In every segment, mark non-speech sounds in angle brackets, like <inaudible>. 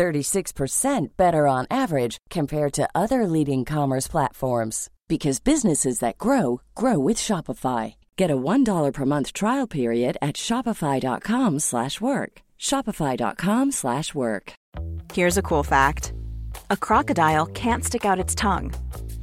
36% better on average compared to other leading commerce platforms because businesses that grow grow with Shopify. Get a $1 per month trial period at shopify.com/work. shopify.com/work. Here's a cool fact. A crocodile can't stick out its tongue.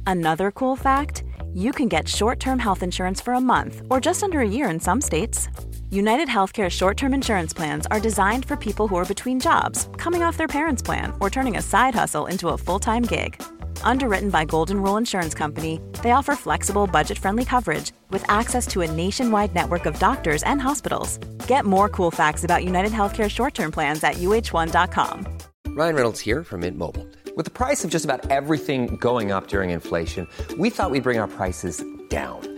Another cool fact, you can get short-term health insurance for a month or just under a year in some states. United Healthcare short term insurance plans are designed for people who are between jobs, coming off their parents' plan, or turning a side hustle into a full time gig. Underwritten by Golden Rule Insurance Company, they offer flexible, budget friendly coverage with access to a nationwide network of doctors and hospitals. Get more cool facts about United Healthcare short term plans at uh1.com. Ryan Reynolds here from Mint Mobile. With the price of just about everything going up during inflation, we thought we'd bring our prices down.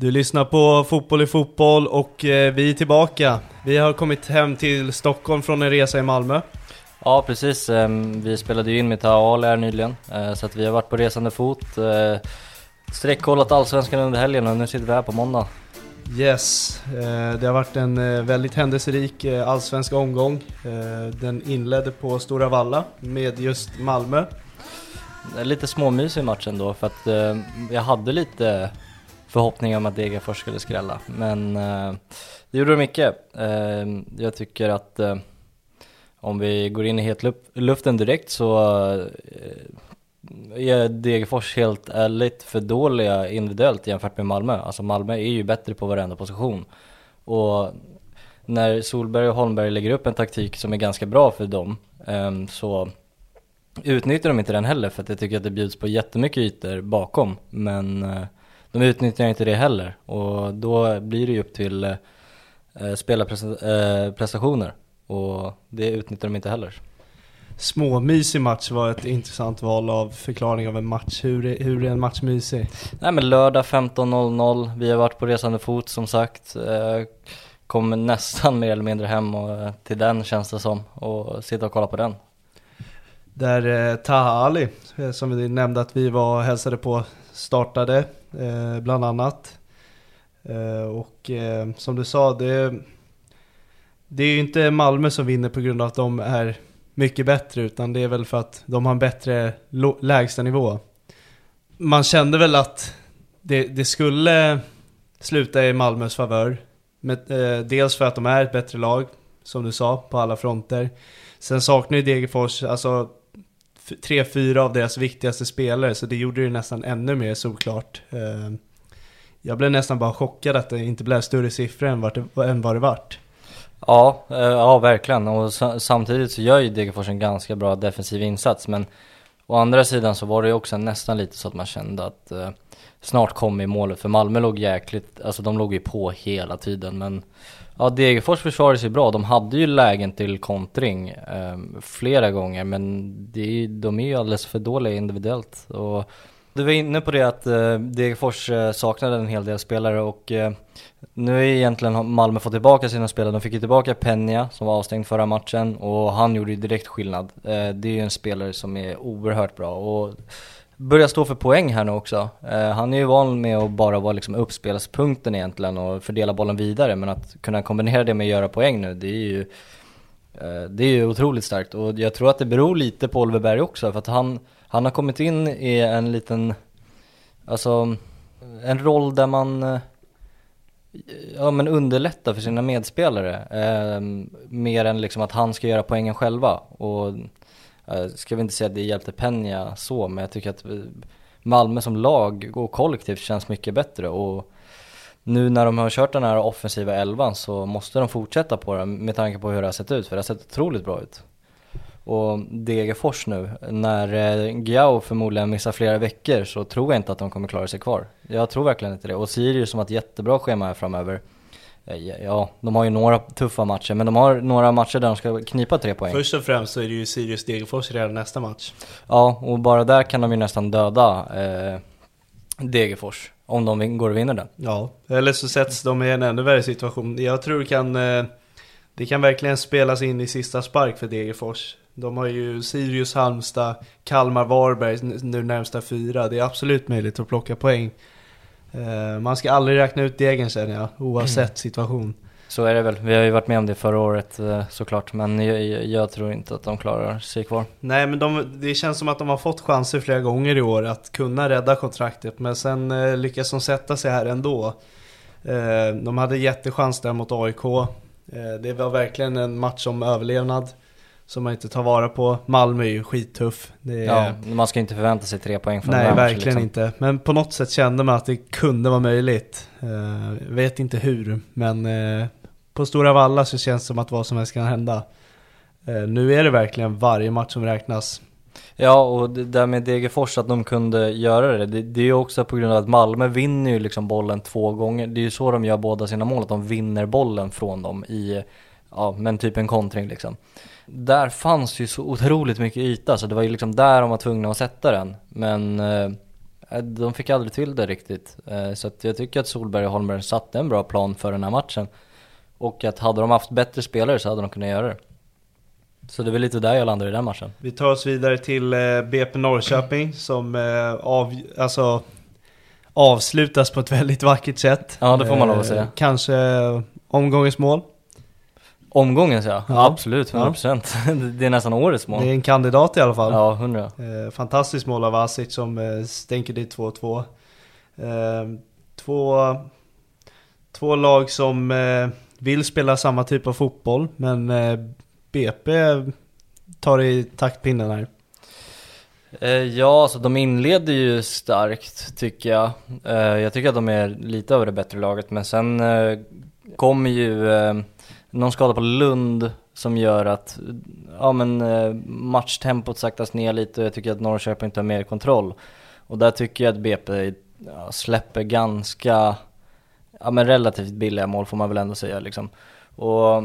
Du lyssnar på Fotboll i fotboll och eh, vi är tillbaka. Vi har kommit hem till Stockholm från en resa i Malmö. Ja precis, Ehm, vi spelade ju in med Taal här nyligen, eh, så att vi har varit på resande fot, eh, sträckkollat Allsvenskan under helgen och nu sitter vi här på måndag. Yes, det har varit en väldigt händelserik allsvensk omgång. Den inledde på Stora Valla med just Malmö. Lite småmysig match ändå för att jag hade lite förhoppningar om att Degerfors skulle skrälla, men eh, det gjorde de icke. Eh, jag tycker att eh, om vi går in i het luften direkt så eh, är Degerfors helt ärligt för dåliga individuellt jämfört med Malmö. Alltså Malmö är ju bättre på varenda position. Och när Solberg och Holmberg lägger upp en taktik som är ganska bra för dem eh, så utnyttjar de inte den heller för att jag tycker att det bjuds på jättemycket ytor bakom. Men eh, de utnyttjar inte det heller och då blir det ju upp till eh, spelarprestationer och det utnyttjar de inte heller. Småmysig match var ett intressant val av förklaring av en match. Hur är, hur är en match mysig? Nej men lördag 15.00, vi har varit på resande fot som sagt. Eh, Kommer nästan mer eller mindre hem och, eh, till den känns det som och sitta och kolla på den. Där eh, Taha Ali, eh, som vi nämnde att vi var och hälsade på, startade eh, bland annat. Eh, och eh, som du sa, det, det är ju inte Malmö som vinner på grund av att de är mycket bättre, utan det är väl för att de har en bättre lägstanivå. Man kände väl att det, det skulle sluta i Malmös favör. Med, eh, dels för att de är ett bättre lag, som du sa, på alla fronter. Sen saknar ju Degerfors, alltså tre, fyra av deras viktigaste spelare, så det gjorde det nästan ännu mer såklart. Eh, jag blev nästan bara chockad att det inte blev större siffror än, vart det, än vad det vart. Ja, eh, ja verkligen och samtidigt så gör ju Degerfors en ganska bra defensiv insats men å andra sidan så var det ju också nästan lite så att man kände att eh, snart kom i målet för Malmö låg jäkligt, alltså de låg ju på hela tiden. Men ja Degerfors försvarade sig bra, de hade ju lägen till kontring eh, flera gånger. Men det, de är ju alldeles för dåliga individuellt. Och du var inne på det att eh, Degerfors eh, saknade en hel del spelare och eh, nu är egentligen Malmö fått tillbaka sina spelare. De fick ju tillbaka Penja som var avstängd förra matchen och han gjorde ju direkt skillnad. Eh, det är ju en spelare som är oerhört bra och börjar stå för poäng här nu också. Eh, han är ju van med att bara vara liksom uppspelspunkten egentligen och fördela bollen vidare men att kunna kombinera det med att göra poäng nu det är ju Eh, Det är ju otroligt starkt och jag tror att det beror lite på Oliver Berg också för att han, han har kommit in i en liten, alltså en roll där man eh, ja, men underlättar för sina medspelare. Eh, mer än liksom att han ska göra poängen själva. Och eh, ska vi inte säga att det hjälpte Peña så, men jag tycker att eh, Malmö som lag och kollektivt känns mycket bättre. Och nu när de har kört den här offensiva elvan så måste de fortsätta på den med tanke på hur det har sett ut, för det har sett otroligt bra ut. Och Degerfors nu, när eh, Giao förmodligen missar flera veckor så tror jag inte att de kommer klara sig kvar. Jag tror verkligen inte det. Och Sirius som har ett jättebra schema här framöver. Eh, ja, de har ju några tuffa matcher, men de har några matcher där de ska knipa tre poäng. Först och främst så är det ju Sirius Degerfors redan nästa match. Ja, och bara där kan de ju nästan döda eh, Degerfors. Om de går och vinner den. Ja, eller så sätts de i en ännu värre situation. Jag tror det kan, eh, det kan verkligen spelas in i sista spark för Degerfors. De har ju Sirius, Halmstad, Kalmar, Varberg nu närmsta fyra. Det är absolut möjligt att plocka poäng. Eh, man ska aldrig räkna ut degen känner jag, oavsett situation. Så är det väl. Vi har ju varit med om det förra året eh, såklart, men jag, jag, tror inte att de klarar sig kvar. Nej, men de, det känns som att de har fått chanser flera gånger i år att kunna rädda kontraktet, men sen eh, lyckas de sätta sig här ändå. Eh, de hade jättechans där mot AIK. Eh, det var verkligen en match om överlevnad som man inte tar vara på. Malmö är ju skittuff. Är... Ja, man ska inte förvänta sig tre poäng från Nej, match, verkligen liksom. inte. Men på något sätt kände man att det kunde vara möjligt. Uh, vet inte hur, men uh, på Stora Valla så känns det som att vad som helst kan hända. Uh, nu är det verkligen varje match som räknas. Ja, och det där med Degerfors, att de kunde göra det, det, det är ju också på grund av att Malmö vinner ju liksom bollen två gånger. Det är ju så de gör båda sina mål, att de vinner bollen från dem i, ja men typ en kontring liksom där fanns ju så otroligt mycket yta så det var ju liksom där de var tvungna att sätta den. Men eh, de fick aldrig till det riktigt. Eh, så jag tycker att Solberg och Holmberg satte en bra plan för den här matchen. Och att hade de haft bättre spelare så hade de kunnat göra det. Så det är väl lite där jag landar i den matchen. Vi tar oss vidare till eh, BP Norrköping som eh, av, alltså, avslutas på ett väldigt vackert sätt. Ja det får man lov att säga. Kanske omgångens mål. Omgången så ja. ja. absolut, 100%. Ja. <laughs> det är nästan årets mål. Det är en kandidat i alla fall. Ja, 100. Eh, fantastiskt mål av Asic som eh, stänker dit 2-2. Eh, två, två lag som eh, vill spela samma typ av fotboll, men eh, BP tar i taktpinnen här. Ja, alltså de inleder ju starkt tycker jag. Jag tycker att de är lite över det bättre laget, men sen kommer ju någon skada på Lund som gör att ja, men, eh, matchtempot saktas ner lite och jag tycker att Norrköping tar mer kontroll. Och där tycker jag att BP ja, släpper ganska, ja men relativt billiga mål får man väl ändå säga liksom. Och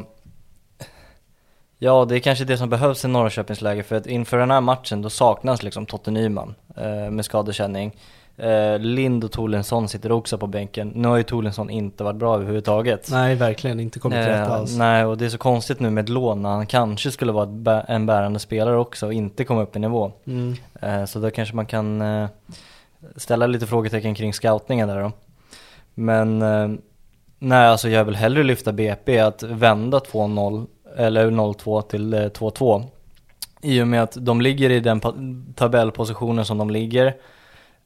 ja, det är kanske det som behövs i Norrköpings läge för att inför den här matchen då saknas liksom Totte Nyman eh, med skadekänning. Eh, Lind och Tolensson sitter också på bänken. Nu har ju Tolensson inte varit bra överhuvudtaget. Nej, verkligen inte kommit eh, rätt alls. Nej, och det är så konstigt nu med lån när han kanske skulle vara en bärande spelare också och inte komma upp i nivå. Mm. Eh, så då kanske man kan eh, ställa lite frågetecken kring scoutningen där då. Men eh, nej, alltså jag vill hellre lyfta BP att vända 2-0 eller 0-2 till 2-2. Eh, I och med att de ligger i den tabellpositionen som de ligger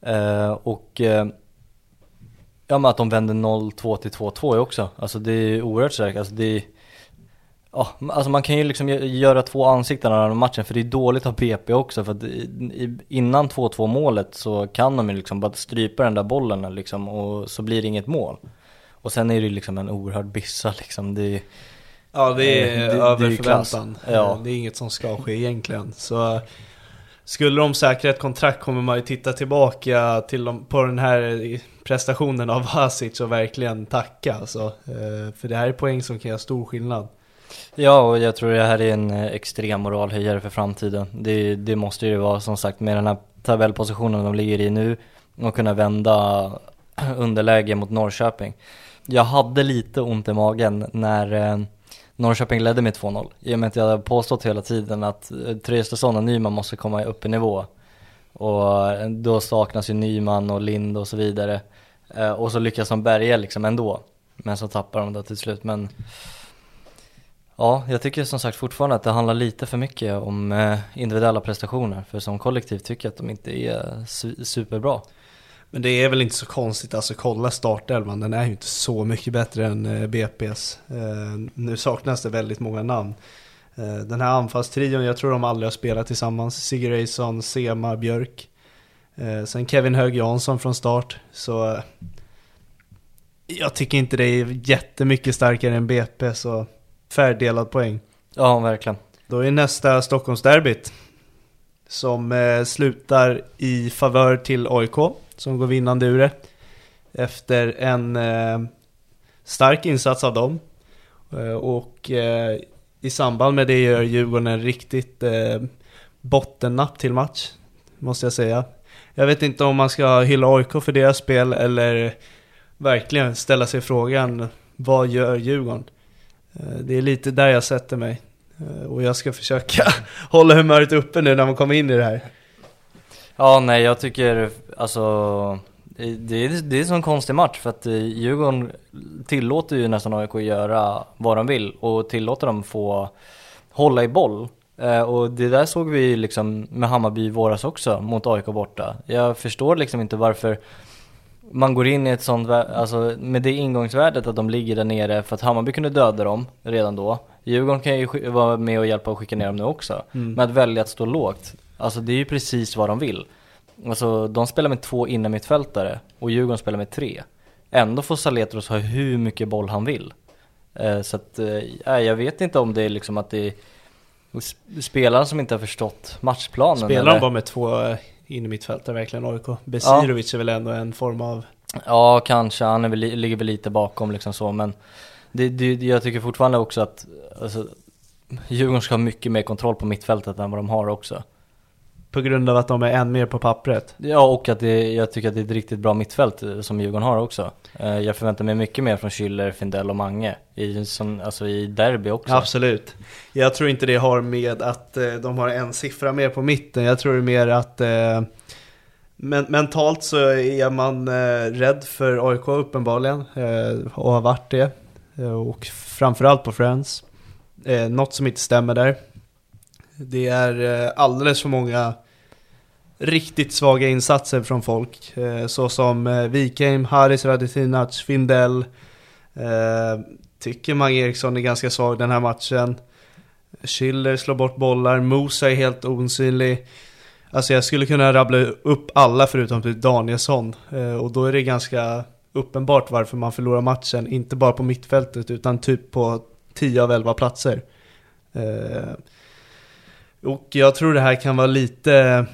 Eh, och eh, ja men att de vänder 0-2 till 2-2 också. Alltså det är oerhört starkt. Alltså det är, ja, alltså man kan ju liksom göra två ansikten av matchen för det är dåligt av PP också för att innan 2-2 målet så kan de ju liksom bara strypa den där bollen liksom och så blir det inget mål. Och sen är det ju liksom en oerhörd bissa liksom. Det, ja det är det, över är förväntan. Ja. Det är inget som ska ske egentligen. Så skulle de säkra ett kontrakt kommer man ju titta tillbaka till dem, på den här prestationen av Hasic och verkligen tacka alltså. Eh, för det här är poäng som kan göra stor skillnad. Ja, och jag tror det här är en eh, extrem moralhöjare för framtiden. Det, det måste ju vara som sagt med den här tabellpositionen de ligger i nu och kunna vända <clears throat> underläge mot Norrköping. Jag hade lite ont i magen när eh, Norrköping ledde med 2-0. I och med att jag hade påstått hela tiden att eh, Traustason och Nyman måste komma upp i nivå. Och eh, då saknas ju Nyman och Lind och så vidare. Eh, och så lyckas de bärga liksom ändå. Men så tappar de det till slut. Men ja, jag tycker som sagt fortfarande att det handlar lite för mycket om eh, individuella prestationer. För som kollektiv tycker jag att de inte är superbra. Men det är väl inte så konstigt, alltså kolla startelvan, den är ju inte så mycket bättre än eh, BP's. Eh, nu saknas det väldigt många namn. Eh, den här anfallstrion, jag tror de aldrig har spelat tillsammans. Sigge Reisson, Sema, Björk. Sen Kevin Hög Jansson från start. Så jag tycker inte det är jättemycket starkare än BP, så färdigdelad poäng. Ja, verkligen. Då är nästa Stockholmsderbyt. Som slutar i favör till AIK som går vinnande ur det. Efter en eh, stark insats av dem. Eh, och eh, i samband med det gör Djurgården en riktigt eh, bottennapp till match. Måste jag säga. Jag vet inte om man ska hylla AIK för deras spel eller verkligen ställa sig frågan vad gör Djurgården? Eh, det är lite där jag sätter mig. Eh, och jag ska försöka <laughs> hålla humöret uppe nu när man kommer in i det här. Ja, nej jag tycker alltså det är, det är en sån konstig match för att eh, Djurgården tillåter ju nästan AIK göra vad de vill och tillåter dem få hålla i boll. Eh, och det där såg vi liksom med Hammarby i våras också mot AIK borta. Jag förstår liksom inte varför man går in i ett sånt, alltså med det ingångsvärdet att de ligger där nere för att Hammarby kunde döda dem redan då. Djurgården kan ju vara med och hjälpa och skicka ner dem nu också. Mm. Men att välja att stå lågt. Alltså det är ju precis vad de vill. Alltså de spelar med två innermittfältare och Djurgården spelar med tre. Ändå får Saletros ha hur mycket boll han vill. Eh, så att, eh, jag vet inte om det är liksom att det är spelaren som inte har förstått matchplanen. Spelar de bara med två eh, innermittfältare verkligen AIK? Besirovic ja. är väl ändå en form av... Ja, kanske. Han är väl, ligger väl lite bakom liksom så, men det, det, jag tycker fortfarande också att alltså, Djurgården ska ha mycket mer kontroll på mittfältet än vad de har också. På grund av att de är än mer på pappret? Ja, och att det, jag tycker att det är ett riktigt bra mittfält eh, som Djurgården har också. Eh, jag förväntar mig mycket mer från Schüller, Findell och Mange. I, som, alltså i derby också. Absolut. Jag tror inte det har med att eh, de har en siffra mer på mitten. Jag tror det är mer att men, mentalt så är man eh, rädd för AIK uppenbarligen eh, och har varit det. och framförallt på Friends. Eh, något som inte stämmer där. Det är eh, alldeles för många riktigt svaga insatser från folk. Eh, såsom eh, Wikheim, Haris Radetinac, Findell. Tycker Mange Eriksson är ganska svag den här matchen. Schiller slår bort bollar, Mosa är helt osynlig. Alltså jag skulle kunna rabbla upp alla förutom typ Danielsson. Och då är det ganska uppenbart varför man förlorar matchen. Inte bara på mittfältet utan typ på 10 av 11 platser. Och jag tror det här kan vara lite,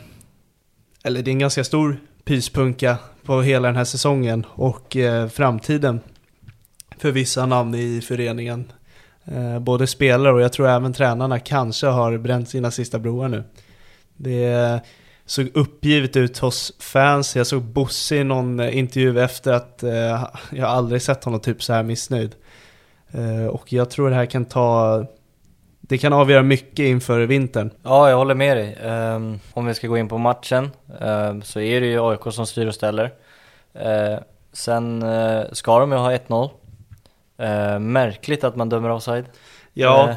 eller det är en ganska stor pyspunka på hela den här säsongen och eh, framtiden för vissa namn i föreningen. Eh, både spelare och jag tror även tränarna kanske har bränt sina sista broar nu. Det såg uppgivet ut hos fans. Jag såg Bosse i någon eh, intervju efter att eh, jag aldrig sett honom typ så här missnöjd. Eh, och jag tror det här kan ta det kan avgöra mycket inför vintern. Ja, jag håller med dig. Um, om vi ska gå in på matchen um, så är det ju AIK som styr och ställer. Uh, sen uh, ska de ju ha 1-0. Uh, märkligt att man dömer offside. Ja,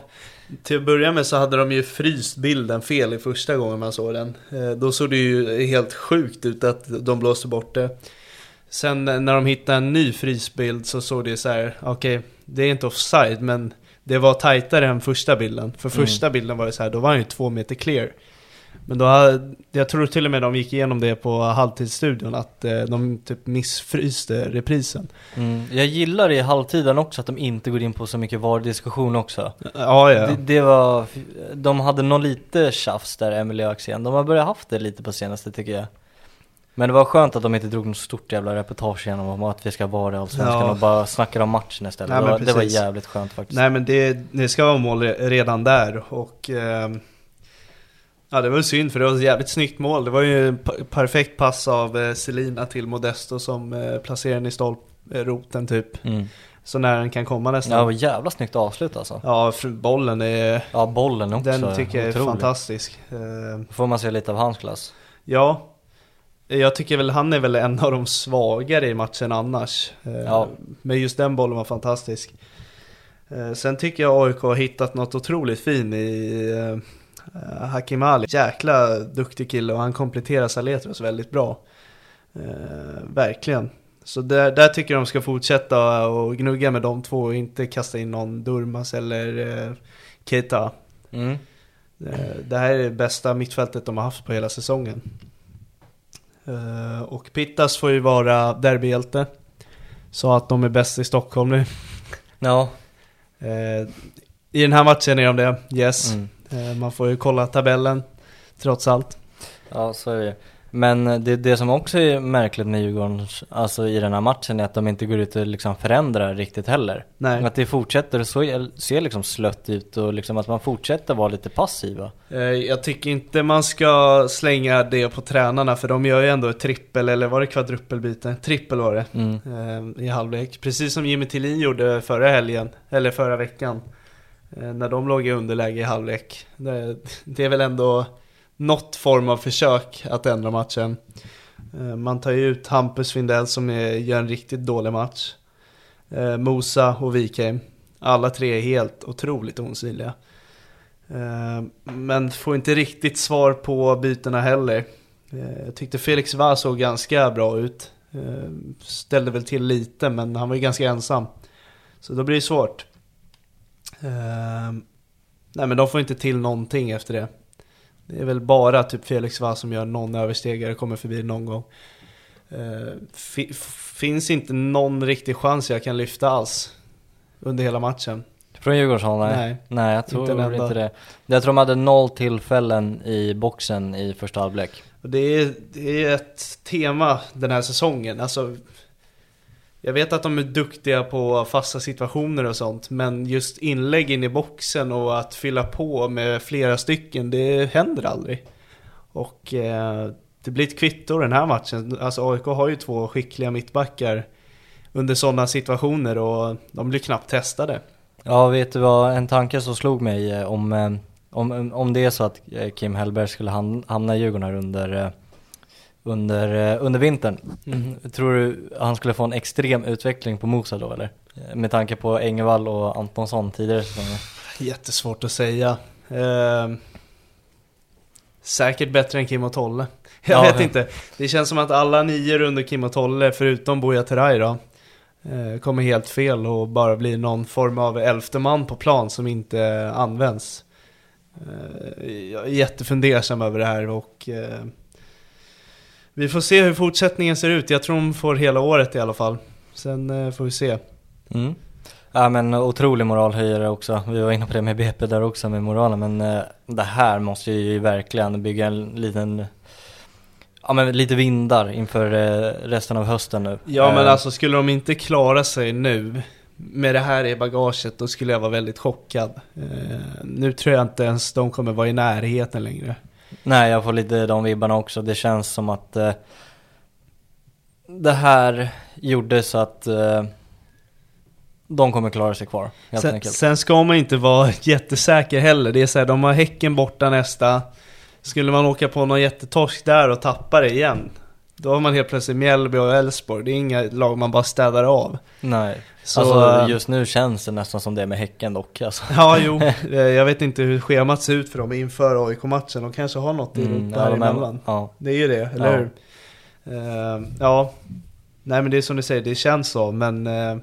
till att börja med så hade de ju fryst bilden fel i första gången man såg den. Då såg det ju helt sjukt ut att de blåste bort det. Sen när de hittade en ny frysbild så såg det så här, okej, okay, det är inte offside men det var tajtare än första bilden. För mm. första mm. bilden var det så här, då var han ju två meter clear. Men då hade, jag tror till och med de gick igenom det på halvtidsstudion, att eh, de typ missfryste reprisen. Mm. Jag gillar i halvtiden också att de inte går in på så mycket VAR-diskussion också. Ja, ja. Det, det, var, de hade nog lite tjafs där, Emelie och Axén. De har börjat haft det lite på senaste tycker jag. Men det var skönt att de inte drog något stort jävla reportage igenom om att vi ska vara i Allsvenskan ja. och bara snackade om matchen istället. Nej, det, var, det, var, jävligt skönt faktiskt. Nej men det, det ska vara mål redan där och eh, Ja det var synd för det var ett jävligt snyggt mål. Det var ju en perfekt pass av eh, Selina till Modesto som eh, placerade den i stolproten typ. Mm. Så när den kan komma nästan. Ja var jävla snyggt avslut alltså. Ja bollen är... Ja bollen också. Den tycker jag är fantastisk. Eh, Får man se lite av hans klass. Ja, jag tycker väl han är väl en av de svagare i matchen annars. Eh, ja. Men just den bollen var fantastisk. Eh, sen tycker jag AIK har hittat något otroligt fint i eh, Hakim Ali. Jäkla duktig kille och han kompletterar Saletros väldigt bra. Verkligen. Så där, där tycker jag de ska fortsätta och gnugga med de två och inte kasta in någon Durmas eller Keita. Mm. Det här är det bästa mittfältet de har haft på hela säsongen. Eh, och Pittas får ju vara derbyhjälte. Så att de är bäst i Stockholm nu. Ja. Eh, I den här matchen är de det, yes. Mm. Eh, man får ju kolla tabellen, trots allt. Ja, så är det Men det, det som också är märkligt med Djurgården, alltså i den här matchen, är att de inte går ut och liksom förändrar riktigt heller. Nej. Att det fortsätter så ser liksom slött ut och liksom att man fortsätter vara lite passiva. Eh, jag tycker inte man ska slänga det på tränarna, för de gör ju ändå ett trippel, eller var det kvadruppelbyte? Trippel var det, Mm. eh, i halvlek. Precis som Jimmy Tillin gjorde förra helgen, eller förra veckan. Eh, när de låg i underläge i halvlek. Det, det är väl ändå något form av försök att ändra matchen. Eh, man tar ju ut Hampus Findell som är, gör en riktigt dålig match. Eh, Mosa och Wikheim. Alla tre är helt otroligt osynliga. Eh, men får inte riktigt svar på bytena heller. Jag tyckte Felix Vaz såg ganska bra ut. Ställde väl till lite men han var ju ganska ensam. Så då blir det svårt. Nej men de får inte till någonting efter det. Det är väl bara typ Felix Vaz som gör någon överstegare, kommer förbi någon gång. Eh, fi- finns inte någon riktig chans jag kan lyfta alls. Under hela matchen. Från Djurgårdshåll? Nej. Nej, Nej, jag tror inte inte, det. Jag tror de hade noll tillfällen i boxen i första halvlek. Det är, det är ett tema den här säsongen. Alltså, jag vet att de är duktiga på fasta situationer och sånt, men just inlägg in i boxen och att fylla på med flera stycken, det händer aldrig. Och eh, det blir ett kvitto den här matchen. Alltså AIK har ju två skickliga mittbackar under sådana situationer och de blir knappt testade. Ja, vet du vad, en tanke som slog mig eh, om, eh, om, om det är så att eh, Kim Hellberg skulle hamna i Djurgården här under, eh, under, eh, under vintern. Tror du han skulle få en extrem utveckling på Mosa då eller? Eh, Med tanke på Engvall och Antonsson tidigare säsonger. Jättesvårt att säga. Eh, säkert bättre än Kim och Tolle. Jag Ja, vet inte. Det känns som att alla nior under Kim och Tolle, förutom Buya Teray då, eh, kommer helt fel och bara blir någon form av elfte man på plan som inte används. Eh, jag är jättefundersam över det här och eh, vi får se hur fortsättningen ser ut. Jag tror de får hela året i alla fall. Sen eh, får vi se. Mm. Ja men otrolig moralhöjare också. Vi var inne på det med BP där också med moralen men eh, det här måste ju verkligen bygga en liten Ja men lite vindar inför eh, resten av hösten nu. Ja men Eh, alltså skulle de inte klara sig nu med det här i bagaget då skulle jag vara väldigt chockad. Nu tror jag inte ens de kommer vara i närheten längre. Nej jag får lite de vibbarna också. Det känns som att eh, det här gjorde så att eh, de kommer klara sig kvar helt Sen, enkelt. sen ska man inte vara <laughs> jättesäker heller. Det är så här, de har Häcken borta nästa. Skulle man åka på någon jättetorsk där och tappa det igen. Då har man helt plötsligt Mjällby och Elfsborg. Det är inga lag man bara städar av. Nej. Så, alltså eh, just nu känns det nästan som det med Häcken dock alltså. Ja, jo. <laughs> Eh, Jag vet inte hur schemat ser ut för dem inför AIK-matchen. De kanske har något i Mm, Europa ja, de är- emellan. ja. Det är ju det, eller Ja. hur? Eh, ja, nej men det är som du säger, det känns så, men eh,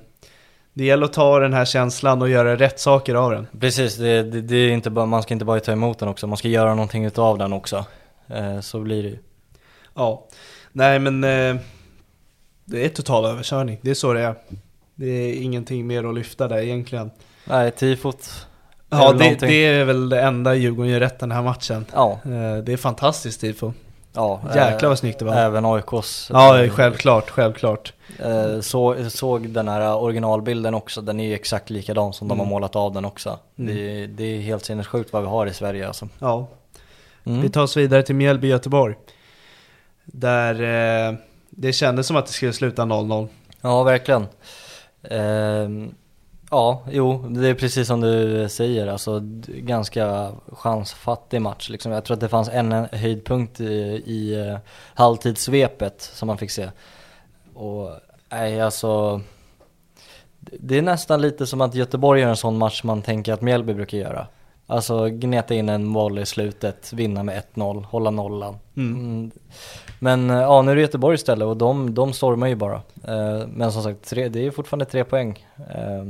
det gäller att ta den här känslan och göra rätt saker av den. Precis, det, det, det är inte bara, man ska inte bara ta emot den också, man ska göra någonting utav den också. Eh, så blir det ju. Ja, nej men eh, det är total överkörning, det är så det är. Det är ingenting mer att lyfta där egentligen. Nej, tifot. Ja, det, det är väl det enda Djurgården gör rätt den här matchen. Ja, Eh, det är fantastiskt tifo. ja. Jäklar eh, vad snyggt det var. Även AIKs. Ja, självklart, självklart. Eh, så, såg den här originalbilden också, den är ju exakt likadan som de har Mm. målat av den också. Mm. Det, det är helt sinnessjukt vad vi har i Sverige alltså. Ja, Mm. Vi tar oss vidare till Mjällby Göteborg. Där eh, det kändes som att det skulle sluta 0-0. Ja, verkligen. Ehm, ja, jo, det är precis som du säger, alltså ganska chansfattig match liksom. Jag tror att det fanns en höjdpunkt i, i uh, halvtidssvepet som man fick se. Och nej, alltså det är nästan lite som att Göteborg gör en sån match man tänker att Mjällby brukar göra. Alltså gneta in en boll i slutet, vinna med 1-0, hålla nollan. Mm. Men eh, ja, nu är det Göteborg istället och de, de stormar ju bara. Eh, men som sagt, tre, det är fortfarande tre poäng eh,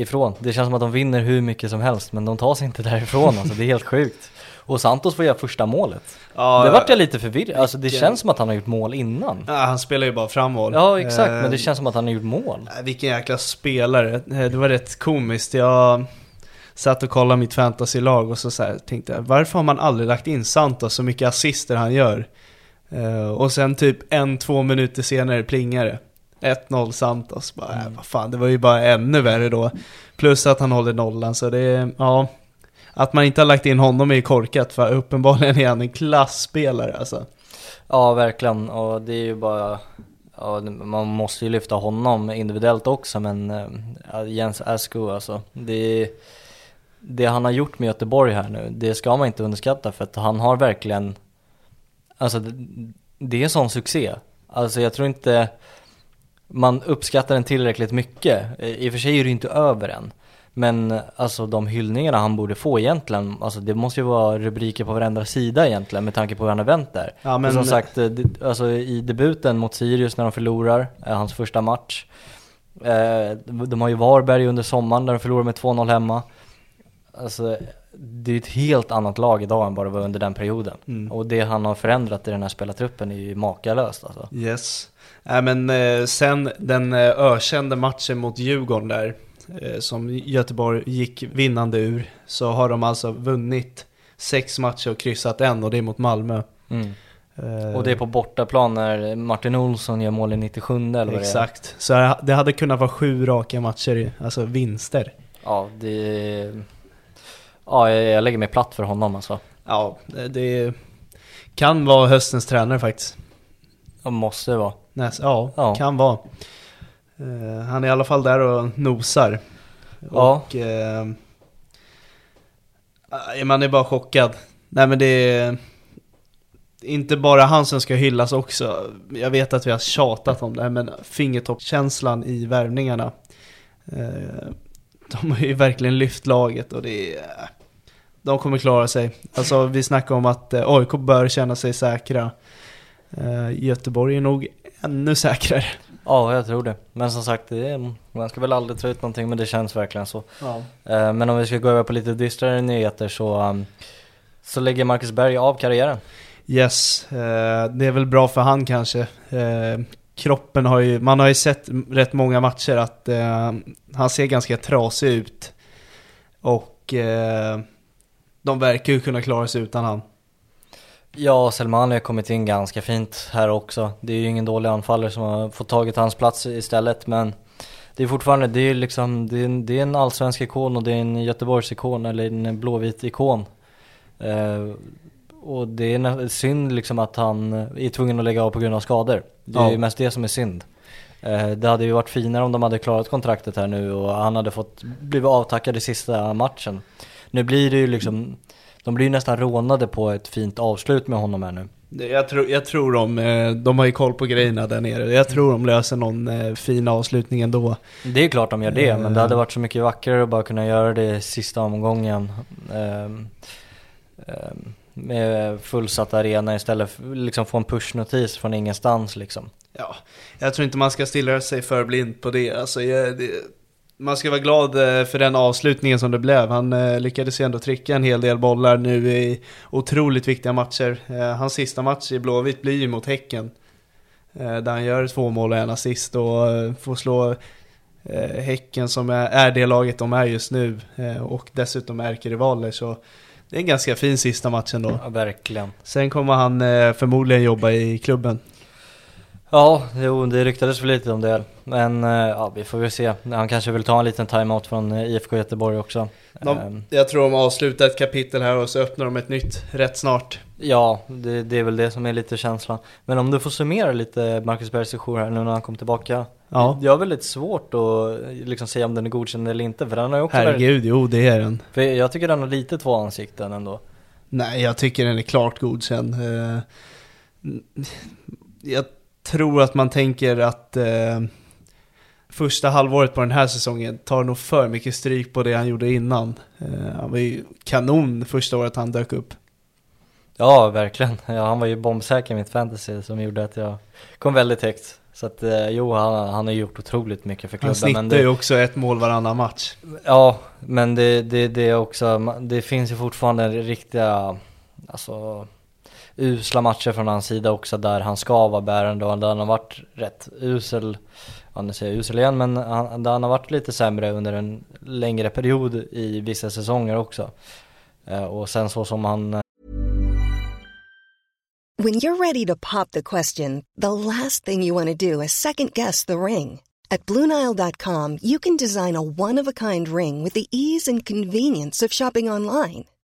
ifrån. Det känns som att de vinner hur mycket som helst, men de tar sig inte därifrån alltså, det är helt sjukt. <laughs> Och Santos får göra första målet. Ja, det vart jag lite förvirrad, alltså det känns som att han har gjort mål innan. Ja, han spelar ju bara framåt. Ja exakt, men det Eh, känns som att han har gjort mål. Vilken jäkla spelare. Det var rätt komiskt. Jag satt och kollade mitt fantasylag och så, så här, tänkte jag, varför har man aldrig lagt in Santos så mycket assister han gör? Eh, och sen typ en, två minuter senare plingar det. 1-0 Santos. Bara, äh, vad fan, det var ju bara ännu värre då. Plus att han håller nollan, så det är, ja. Att man inte har lagt in honom är ju korkat, för uppenbarligen är han en klassspelare alltså. Ja verkligen, och det är ju bara Ja, man måste ju lyfta honom individuellt också men ja, Jens Asko alltså det, det han har gjort med Göteborg här nu, det ska man inte underskatta för att han har verkligen Alltså det, är en sån succé Alltså jag tror inte man uppskattar den tillräckligt mycket I och för sig är det inte över än men alltså de hyllningarna han borde få egentligen, alltså det måste ju vara rubriker på varenda sida egentligen med tanke på hur han har vänt där. Ja, men- Som sagt, eh, alltså i debuten mot Sirius när de förlorar, eh, hans första match. Eh, de har ju Varberg under sommaren där de förlorar med 2-0 hemma. Alltså det är ett helt annat lag idag än det var under den perioden. Mm. Och det han har förändrat i den här spelartruppen är ju makalöst alltså. Yes. Nej men eh, sen den eh, ökända matchen mot Djurgården där, eh, som Göteborg gick vinnande ur, så har de alltså vunnit sex matcher och kryssat en och det är mot Malmö. Mm. Eh, Och det är på bortaplan när Martin Olsson gör mål i 97 eller vad det är. Exakt. Så det hade kunnat vara sju raka matcher, alltså vinster. Ja, det... Ja, jag, jag lägger mig platt för honom alltså. Ja, det- kan vara höstens tränare faktiskt. Det måste det vara. Näs, ja, Ja. kan vara. Eh, han är i alla fall där och nosar. Ja. Och eh, man är bara chockad. Nej men det är inte bara han som ska hyllas också. Jag vet att vi har tjatat om det här men fingertoppskänslan i värvningarna. Eh, de har ju verkligen lyft laget och det är... De kommer klara sig. Alltså vi snackar om att eh, AIK bör känna sig säkra. Eh, Göteborg är nog ännu säkrare. Ja, jag tror det. Men som sagt, det är, man ska väl aldrig ta ut någonting, men det känns verkligen så. Ja. Eh, Men om vi ska gå över på lite dystrare nyheter så, um, så lägger Marcus Berg av karriären. Yes, eh, det är väl bra för han kanske. Eh, kroppen har ju, man har ju sett rätt många matcher att eh, han ser ganska trasig ut. Och de verkar ju kunna klara sig utan han. Ja, Selmani har kommit in ganska fint här också. Det är ju ingen dålig anfallare som har fått tagit hans plats istället, men det är fortfarande, det är liksom, det är en, det är en allsvensk ikon och det är en Göteborgs-ikon, eller en blåvit ikon. Eh, och det är synd liksom att han är tvungen att lägga av på grund av skador. Det är Ja. ju mest det som är synd. Eh, det hade ju varit finare om de hade klarat kontraktet här nu och han hade fått blivit avtackad i sista matchen. Nu blir det ju liksom, de blir ju nästan rånade på ett fint avslut med honom här nu. Jag tror, jag tror de, eh, de har ju koll på grejerna där nere. Jag tror de löser någon eh, fin avslutning ändå. Det är klart de gör det, men det hade Eh. varit så mycket vackrare att bara kunna göra det i sista omgången. ehm, ehm, med fullsatt arena istället för liksom få en pushnotis från ingenstans liksom. Ja, jag tror inte man ska stilla sig för blind på det. Alltså, jag, det man ska vara glad eh, för den avslutningen som det blev. Han eh, lyckades ju ändå trycka en hel del bollar nu i otroligt viktiga matcher. Eh, hans sista match i Blåvitt blir ju mot Häcken. Där han gör två mål och en assist och får slå Häcken som är, det laget de är just nu. Och dessutom ärkerivaler så det är en ganska fin sista match ändå. Ja, verkligen. Sen kommer han förmodligen jobba i klubben. Ja, jo, det ryktades väl lite om det. Men eh, ja, vi får väl se. Han kanske vill ta en liten timeout från eh, IFK Göteborg också. De, Ehm, jag tror de avslutar ett kapitel här och så öppnar de ett nytt rätt snart. Ja, det, det är väl det som är lite känslan. Men om du får summera lite Marcus Bergs sejour här nu när han kom tillbaka. Ja. Jag har väldigt svårt att liksom säga om den är godkänd eller inte. För den har ju också Herregud, jo det är den. för jag tycker den har lite två ansikten ändå. Nej, jag tycker den är klart godkänd. Eh, Jag tror att man tänker att eh, första halvåret på den här säsongen tar nog för mycket stryk på det han gjorde innan. Eh, han var ju kanon första året han dök upp. Ja, verkligen. Ja, han var ju bombsäker i mitt fantasy som gjorde att jag kom väldigt högt. Så att eh, jo, han, han har gjort otroligt mycket för klubben. Han snittar men det, ju också ett mål varannan match. Ja, men det, det, det är också, det finns ju fortfarande riktiga, alltså usla matcher från hans sida också där han ska vara bärande och där han har varit rätt usel, ja nu säger jag usel igen, men han, där han har varit lite sämre under en längre period i vissa säsonger också. Eh, och sen så som han eh, When you're ready to pop the question, the last thing you want to do is second guess the ring. At Bluenile.com, you can design a one of a kind ring with the ease and convenience of shopping online.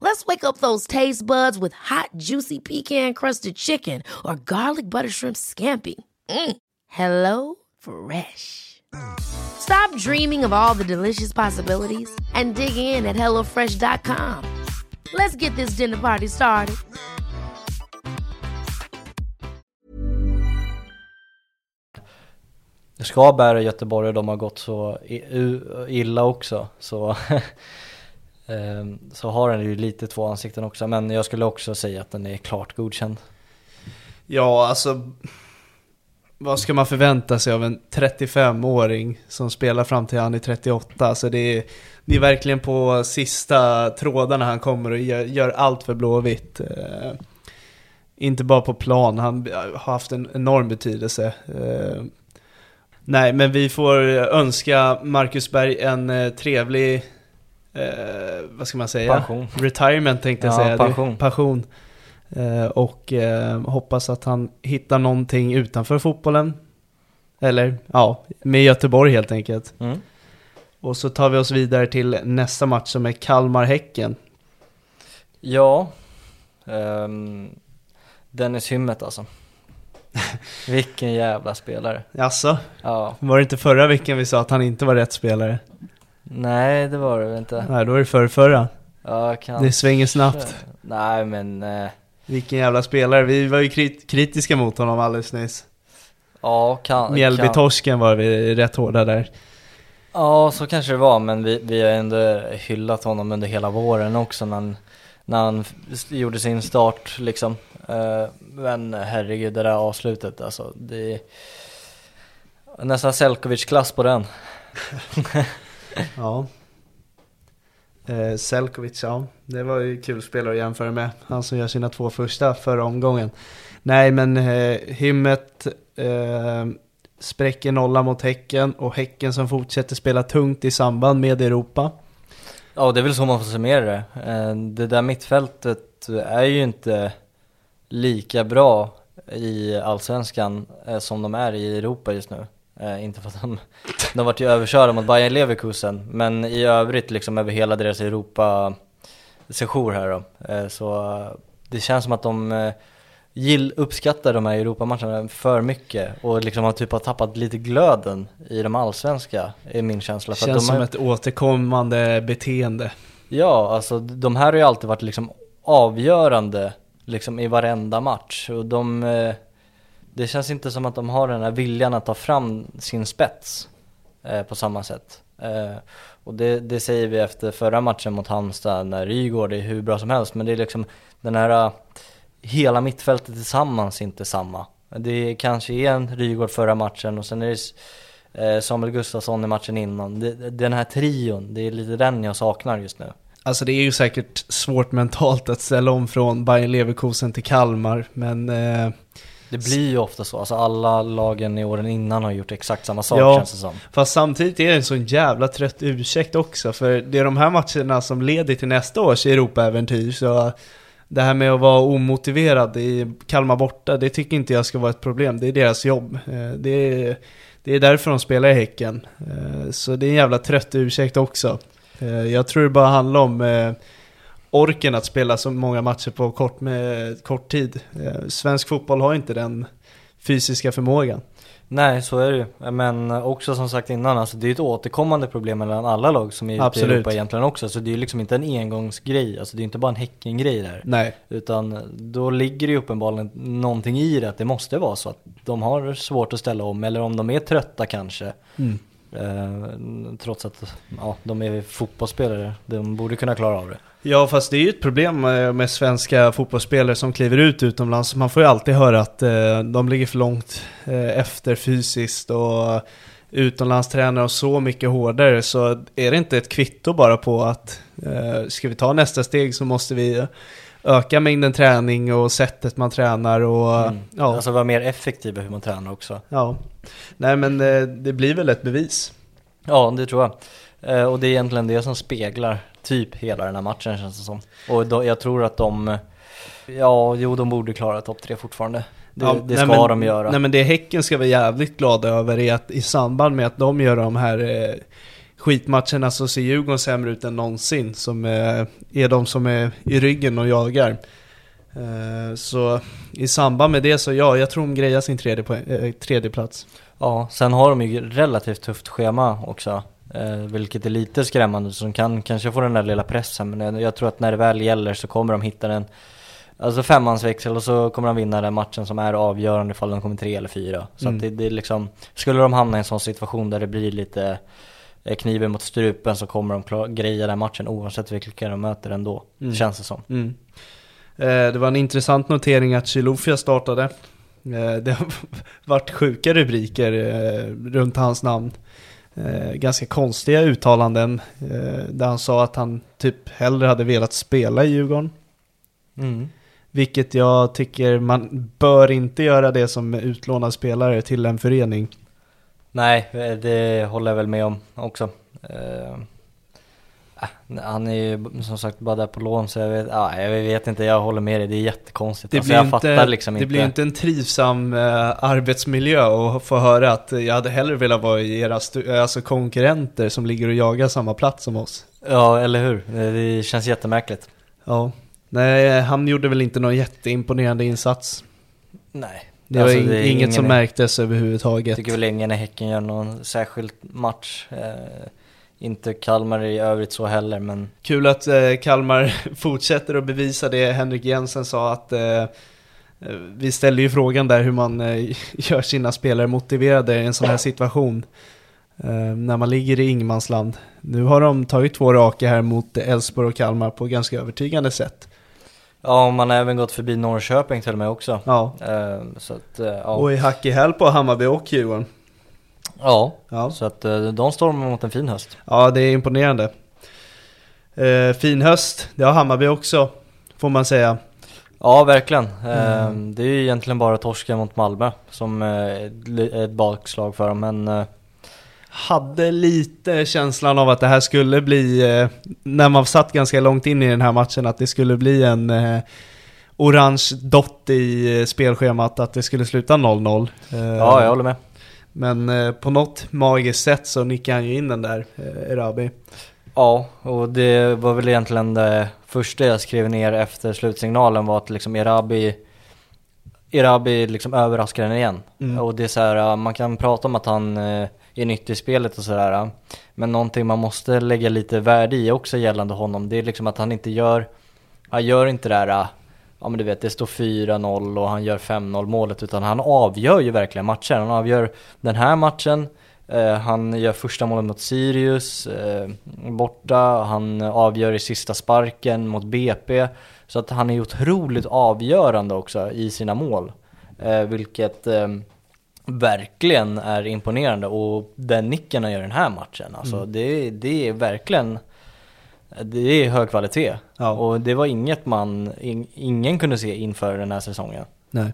Let's wake up those taste buds with hot, juicy pecan crusted chicken or garlic butter shrimp scampi. Mm. Hello Fresh. Stop dreaming of all the delicious possibilities and dig in at HelloFresh.com. Let's get this dinner party started. Skaberg och Göteborg de har gått så illa också så <laughs> Ehm, så har den ju lite två ansikten också men jag skulle också säga att den är klart godkänd. Ja, alltså vad ska man förvänta sig av en 35-åring som spelar fram till han är 38? Alltså det är, det är verkligen på sista trådarna han kommer och gör, gör allt för Blåvitt. Eh, inte bara på plan, han har haft en enorm betydelse. Eh, Nej, men vi får önska Marcus Berg en eh, trevlig, eh, vad ska man säga? Pension. Retirement tänkte jag Ja, säga. pension. Pension. Eh, och eh, hoppas att han hittar någonting utanför fotbollen. Eller ja, med Göteborg helt enkelt. Mm. Och så tar vi oss vidare till nästa match som är Kalmar-Häcken. Ja, ehm, Dennis Hymmet alltså. <laughs> Vilken jävla spelare. Jaså? Ja, Var det inte förra veckan vi sa att han inte var rätt spelare? Nej det var det väl inte. Nej, då är det förra, förra. Ja, kanske. Det svänger snabbt. Nej men, eh, Vilken jävla spelare. Vi var ju krit- kritiska mot honom alldeles nyss. ja kan, kan, Mjällbytorsken var vi rätt hårda där. Ja, så kanske det var, men vi, vi har ändå hyllat honom under hela våren också när han, när han gjorde sin start liksom. Eh, men herregud, det där avslutet alltså, det är nästan Selkovic-klass på den. <laughs> Ja. Eh, Selkovic, ja. Det var ju kul spelare att jämföra med. Han som gör sina två första förra omgången. Nej, men eh, Hymmet eh, spräcker nolla mot Häcken och Häcken som fortsätter spela tungt i samband med Europa. Ja, det är väl så man får summera det. Eh, det där mittfältet är ju inte lika bra i Allsvenskan eh, som de är i Europa just nu. Eh, Inte för att de, de vart ju överkörda mot Bayern Leverkusen, men i övrigt liksom över hela deras Europa-session här då. Eh, Så eh, det känns som att de eh, gill, uppskattar de här Europamatcherna för mycket och liksom har typ har tappat lite glöden i de allsvenska, är min känsla. För att Känns som har- ett återkommande beteende. Ja, alltså de här har ju alltid varit liksom avgörande liksom i varenda match och de eh, det känns inte som att de har den här viljan att ta fram sin spets eh, på samma sätt. Eh, Och det, det säger vi efter förra matchen mot Halmstad när Rygaard är hur bra som helst. Men det är liksom den här eh, Hela mittfältet tillsammans inte samma. Det kanske är en Rygaard förra matchen och sen är det eh, Samuel Gustafsson i matchen innan. Det, Den här trion, det är lite den jag saknar just nu. Alltså det är ju säkert svårt mentalt att ställa om från Bayern Leverkusen till Kalmar, men eh, det blir ju ofta så, alltså alla lagen i åren innan har gjort exakt samma sak Ja. känns det som Fast samtidigt är det en sån jävla trött ursäkt också, för det är de här matcherna som leder till nästa års Europaäventyr, så det här med att vara omotiverad i Kalmar borta, det tycker inte jag ska vara ett problem, det är deras jobb. Eh, Det är, Det är därför de spelar i Häcken. Eh, så det är en jävla trött ursäkt också. Eh, jag tror det bara handlar om orken att spela så många matcher på kort, med kort tid. Eh, svensk fotboll har inte den fysiska förmågan. Nej, så är det ju. Men också som sagt innan, alltså det är ett återkommande problem mellan alla lag som är ute i. Europa egentligen också. Så det är ju liksom inte en engångsgrej, alltså det är inte bara en Häcken-grej där. Nej. Utan då ligger det ju uppenbarligen någonting i det, att det måste vara så att de har svårt att ställa om, eller om de är trötta kanske. Mm. Eh, trots att ja, de är fotbollsspelare, de borde kunna klara av det. Ja fast det är ju ett problem eh, med, svenska fotbollsspelare som kliver ut utomlands. Man får ju alltid höra att eh, de ligger för långt efter fysiskt och utomlands tränar så mycket hårdare. Så är det inte ett kvitto bara på att ska vi ta nästa steg så måste vi öka mängden träning och sättet man tränar och Mm. ja. Alltså vara mer effektiva hur man tränar också. ja. Nej men eh, det blir väl ett bevis. Ja, det tror jag. Eh, och det är egentligen det som speglar typ hela den här matchen känns det som. Och då, jag tror att de, ja, jo de borde klara topp tre fortfarande. Det, Ja, det nej, ska men, de göra. Nej men det Häcken ska vara jävligt glada över är att i samband med att de gör de här eh, skitmatcherna så ser Djurgården sämre ut än någonsin. Som eh, är de som är i ryggen och jagar. Eh, så i samband med det så ja, jag tror de grejar sin tredje, poäng, eh, tredje plats. Ja, sen har de ju relativt tufft schema också. Vilket är lite skrämmande, så de kan kanske få den där lilla pressen. Men jag, tror att när det väl gäller så kommer de hitta den Alltså femmansväxel och så kommer de vinna den matchen som är avgörande ifall de kommer tre eller fyra. Så Mm. att det, det är liksom, skulle de hamna i en sån situation där det blir lite kniven mot strupen så kommer de klar, greja den matchen oavsett vilka de möter ändå. Mm. Känns det som. Mm. Eh, det var en intressant notering att Chilufya startade. Eh, det har <laughs> varit sjuka rubriker eh, runt hans namn. Eh, ganska konstiga uttalanden eh, där han sa att han typ hellre hade velat spela i Djurgården. Mm. Vilket jag tycker man bör inte göra det som utlånad spelare till en förening. Nej, eh, det håller jag väl med om också. Eh, äh, han är ju som sagt bara där på lån så jag vet, ja, jag vet inte, jag håller med dig, det är jättekonstigt. Det alltså, blir, jag inte, fattar liksom det inte. blir inte en trivsam eh, arbetsmiljö och få höra att jag hade hellre velat vara i era stu- alltså konkurrenter som ligger och jagar samma plats som oss. Ja, eller hur? Det, det känns jättemärkligt. Ja. Nej, han gjorde väl inte någon jätteimponerande insats. Nej. Det var Alltså, in- det inget ingen- som märktes Jag överhuvudtaget. tycker väl ingen när Häcken gör någon särskild match. Eh, inte Kalmar i övrigt så heller, men Kul att eh, Kalmar <laughs> fortsätter att bevisa det Henrik Jensen sa att eh, eh, vi ställde ju frågan där hur man eh, <laughs> gör sina spelare motiverade i en sån här situation. Eh, när man ligger i ingenmansland. Nu har de tagit två raka här mot Elfsborg och Kalmar på ganska övertygande sätt. Ja, man har även gått förbi Norrköping till och med också. Ja. Eh, så att, eh, ja. Och i hack i häl på Hammarby och Djurgården. ja. Ja. Så att eh, de stormar mot en fin höst. Ja, det är imponerande. Fin höst, det har Hammarby också, får man säga. Ja, verkligen. Mm. Det är ju egentligen bara torsken mot Malmö som är ett- bakslag för dem, men Hade lite känslan av att det här skulle bli, eh, när man satt ganska långt in i den här matchen, att det skulle bli en eh, orange dot i eh, spelschemat, att det skulle sluta 0-0. Eh, ja, jag håller med. Men på något magiskt sätt så nickade han ju in den där, Erabi. Ja, och det var väl egentligen det första jag skrev ner efter slutsignalen var att liksom Erabi Erabi liksom överraskar den igen. Mm. Och det är så här, man kan prata om att han eh, i spelet och sådär. Men någonting man måste lägga lite värde i också gällande honom, det är liksom att han inte gör, han gör inte det där, ja men du vet det står 4-0 och han gör 5-0 målet, utan han avgör ju verkligen matchen. Han avgör den här matchen, eh, han gör första målet mot Sirius eh, borta, han avgör i sista sparken mot BP. Så att han är otroligt avgörande också i sina mål. Eh, vilket eh, verkligen är imponerande och den nicken han gör den här matchen, alltså Mm. det, det är verkligen det är hög kvalitet. Ja. Och det var inget man, in, ingen kunde se inför den här säsongen. Nej.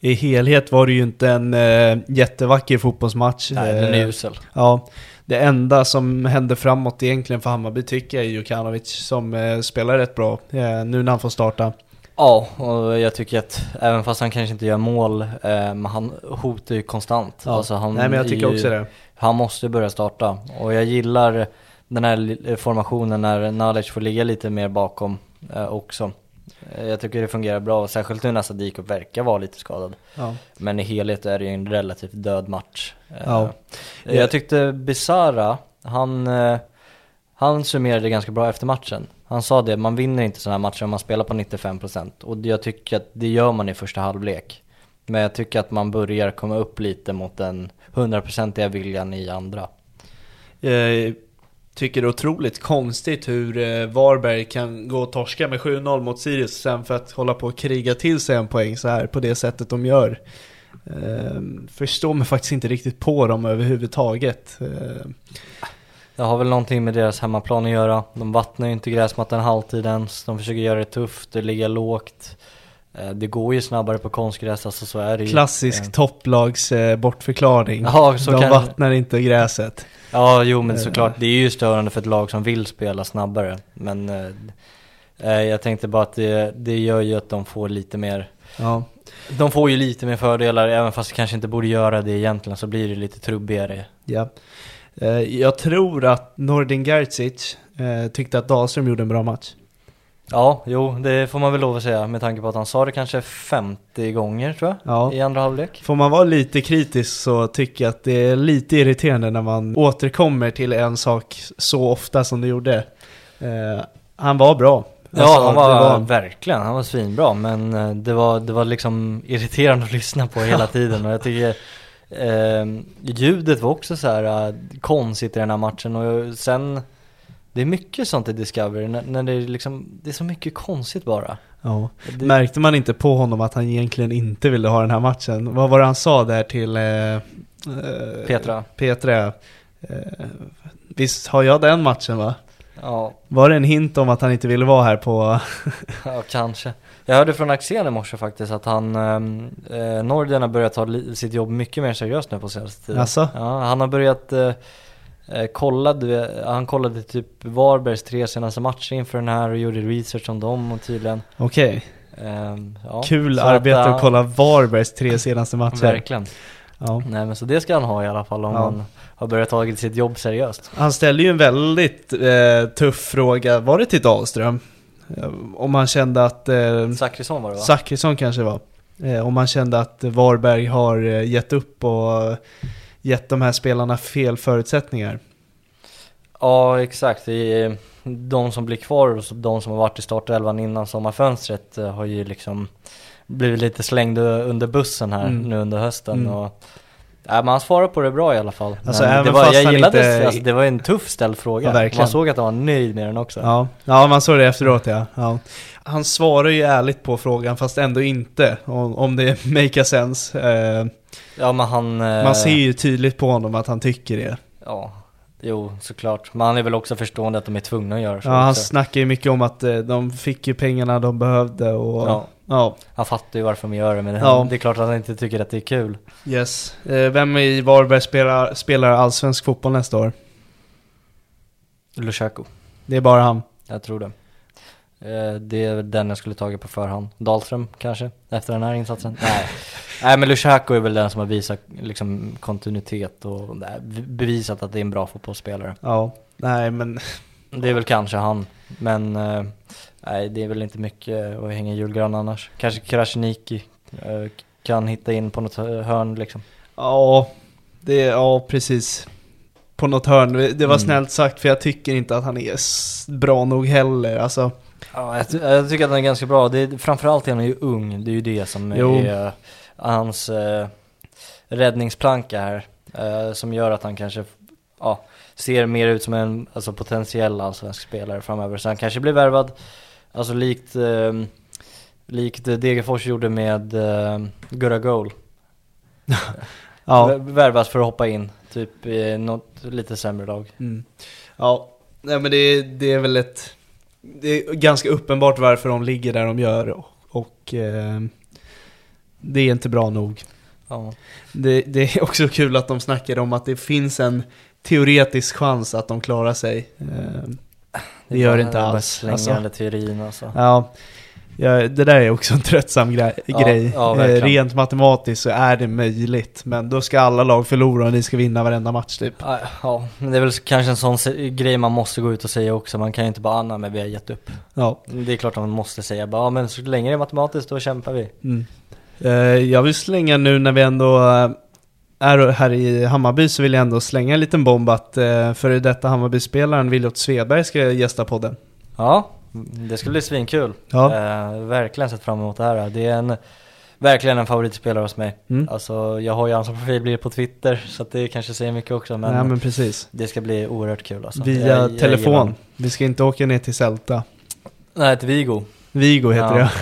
I helhet var det ju inte en eh, jättevacker fotbollsmatch. Nej, den är Eh, usel. Ja, det enda som hände framåt egentligen för Hammarby tycker jag är Jukanovic som eh, spelar rätt bra eh, nu när han får starta. Ja, och jag tycker att även fast han kanske inte gör mål, eh, men han hotar ju konstant. Ja. Alltså han Nej men jag tycker ju, också det. Han måste börja starta. Och jag gillar den här li- formationen när Nalic får ligga lite mer bakom eh, också. Eh, Jag tycker det fungerar bra, särskilt nu när Sadiko verkar vara lite skadad. Ja. Men i helhet är det ju en relativt död match. Eh, Ja. Jag tyckte Bizarra, han, eh, han summerade ganska bra efter matchen. Han sa det, man vinner inte sådana här matcher om man spelar på 95% och jag tycker att det gör man i första halvlek. Men jag tycker att man börjar komma upp lite mot den 100% viljan i andra. Jag tycker det är otroligt konstigt hur eh, Varberg kan gå och torska med 7-0 mot Sirius sen för att hålla på och kriga till sig en poäng så här på det sättet de gör. Eh, förstår mig faktiskt inte riktigt på dem överhuvudtaget. Det har väl någonting med deras hemmaplan att göra. De vattnar ju inte gräsmattan halvtid ens. De försöker göra det tufft, det ligger lågt. Eh, Det går ju snabbare på konstgräs, alltså så är det ju. klassisk Eh, topplags eh, bortförklaring. Ja, de kan- vattnar inte gräset. Ja, jo men såklart. Det är ju störande för ett lag som vill spela snabbare. Men eh, jag tänkte bara att det, det gör ju att de får lite mer Ja. De får ju lite mer fördelar, även fast de kanske inte borde göra det egentligen så blir det lite trubbigare. Ja. Eh, Jag tror att Nordin Gerzic eh, tyckte att Dahlström gjorde en bra match. Ja, jo, det får man väl lov att säga med tanke på att han sa det kanske 50 gånger tror jag, Ja. i andra halvlek. Får man vara lite kritisk så tycker jag att det är lite irriterande när man återkommer till en sak så ofta som det gjorde. Eh, han var bra. Ja, Alltså, han det var, verkligen, han var svinbra men eh, det var, det var liksom irriterande att lyssna på hela <laughs> tiden och jag tycker eh, ljudet var också så här eh, konstigt i den här matchen och sen det är mycket sånt i Discovery när, när det är liksom, det är så mycket konstigt bara. Ja. Det- Märkte man inte på honom att han egentligen inte ville ha den här matchen? Vad var det han sa där till eh, eh, Petra. Petra? Eh, visst har jag den matchen va? Ja, Var det en hint om att han inte ville vara här på... Ja, kanske. Jag hörde från Axén i morse faktiskt att han, ehm, eh, Nordin har börjat ta sitt jobb mycket mer seriöst nu på senaste tiden. Jaså? Ja, han har börjat eh, eh, kolla, du vet, han kollade typ Varbergs tre senaste matcher inför den här och gjorde research om dem och tydligen. Okej, ehm, ja. kul Så arbete att, att, kolla Varbergs tre senaste <laughs> matcher. Verkligen. Ja. Nej men så det ska han ha i alla fall om Ja. han har börjat tagit sitt jobb seriöst. Han ställde ju en väldigt eh, tuff fråga, var det till Dahlström? Eh, Om han kände att... Eh, Zachrisson var det va? Zachrisson kanske var. Eh, om man kände att Varberg har eh, gett upp och eh, gett de här spelarna fel förutsättningar. Ja exakt, de som blir kvar och de som har varit i startelvan innan sommarfönstret har ju liksom blivit lite slängda under bussen här Mm. nu under hösten Mm. och Ja, men han svarar på det bra i alla fall. Alltså, men det var, jag gillade, inte- alltså, det var en tuff ställd fråga. Ja. Man såg att han var nöjd med den också. Ja, ja man såg det efteråt ja. ja. Han svarar ju ärligt på frågan fast ändå inte, om, om det <laughs> make a sense. Eh, Ja men han... eh, man ser ju tydligt på honom att han tycker det. Ja, jo såklart. Men han är väl också förstående att de är tvungna att göra så Ja, han också. snackar ju mycket om att eh, de fick ju pengarna de behövde och... Ja. Ja. Han fattar ju varför de gör det men Ja. det är klart att han inte tycker att det är kul. Yes. Eh, vem i Varberg spelar, spelar allsvensk fotboll nästa år? Lushaku. Det är bara han. Jag tror det. Eh, Det är den jag skulle tagit på förhand. Dahlström kanske, efter den här insatsen? <laughs> Nej. Nej men Lushaku är väl den som har visat liksom kontinuitet och nej, bevisat att det är en bra fotbollsspelare. Ja. Nej men... Det är väl kanske han, men eh, nej det är väl inte mycket att hänga julgran annars. Kanske Krasniqi eh, kan hitta in på något hörn liksom. Ja, det, ja precis. På något hörn. Det var Mm. snällt sagt för jag tycker inte att han är bra nog heller. Alltså, Ja, jag, jag tycker att han är ganska bra. Det är, framförallt är han ju ung, det är ju det som Jo. är hans eh, räddningsplanka här. Eh, som gör att han kanske ja, ser mer ut som en alltså, potentiell allsvensk spelare framöver. Så han kanske blir värvad, alltså likt, eh, likt Degerfors gjorde med eh, Gurra Goal. <laughs> ja. Vär- Värvas för att hoppa in, typ i något lite sämre lag. Mm. Ja, nej men det, det är väl ett... Det är ganska uppenbart varför de ligger där de gör och, och eh, det är inte bra nog. Ja. Det, det är också kul att de snackar om att det finns en teoretisk chans att de klarar sig. Eh, det gör det inte alls. Slänga Alltså. där teorin alltså. Ja, Ja, det där är också en tröttsam grej. Ja, grej. ja, Eh. Rent matematiskt så är det möjligt, men då ska alla lag förlora och ni ska vinna varenda match typ. Ja, Ja, men det är väl kanske en sån grej man måste gå ut och säga också. Man kan ju inte bara anna men vi har gett upp. Ja. Det är klart att man måste säga bara, ja men så länge det är matematiskt då kämpar vi. Mm. Eh, jag vill slänga nu när vi ändå eh, är här i Hammarby så vill jag ändå slänga en liten bomb att uh, före detta Hammarby-spelaren Williot Svedberg ska gästa podden. Ja, det ska bli svinkul. Ja. Eh, verkligen sett fram emot det här. Det är en, verkligen en favoritspelare hos mig. Mm. Alltså jag har ju hans profilbild på Twitter så det kanske säger mycket också men, Nej men precis. det ska bli oerhört kul alltså. Via Jag- jag telefon. Vi ska inte åka ner till Sälta. Nej, till Vigo. Vigo heter Ja. det. <laughs>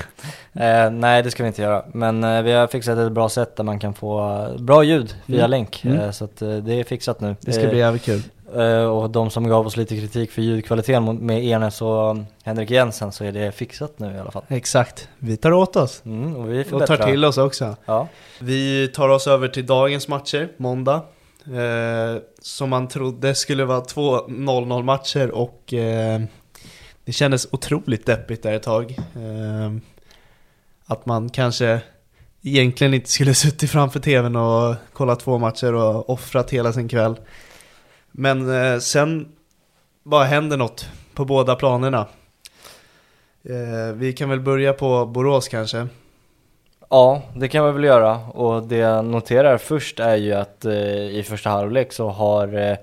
Eh, nej det ska vi inte göra, men eh, vi har fixat ett bra sätt där man kan få eh, bra ljud via Mm. länk. Mm. Eh, så att eh, det är fixat nu. Det ska Eh, bli jävligt kul. eh, och de som gav oss lite kritik för ljudkvaliteten med Enes och um, Henrik Jensen så är det fixat nu i alla fall. Exakt. Vi tar åt oss. Mm, och vi Och förbättrar. tar till oss också. Ja. Vi tar oss över till dagens matcher, måndag. Eh, som man trodde skulle vara två 0-0 matcher och eh, det kändes otroligt deppigt där ett tag. Eh, att man kanske egentligen inte skulle <laughs> suttit framför tvn och kollat två matcher och offrat hela sin kväll. Men eh, sen bara händer något på båda planerna. Eh, vi kan väl börja på Borås kanske. Ja, det kan vi väl göra. Och det jag noterar först är ju att eh, i första halvlek så har eh,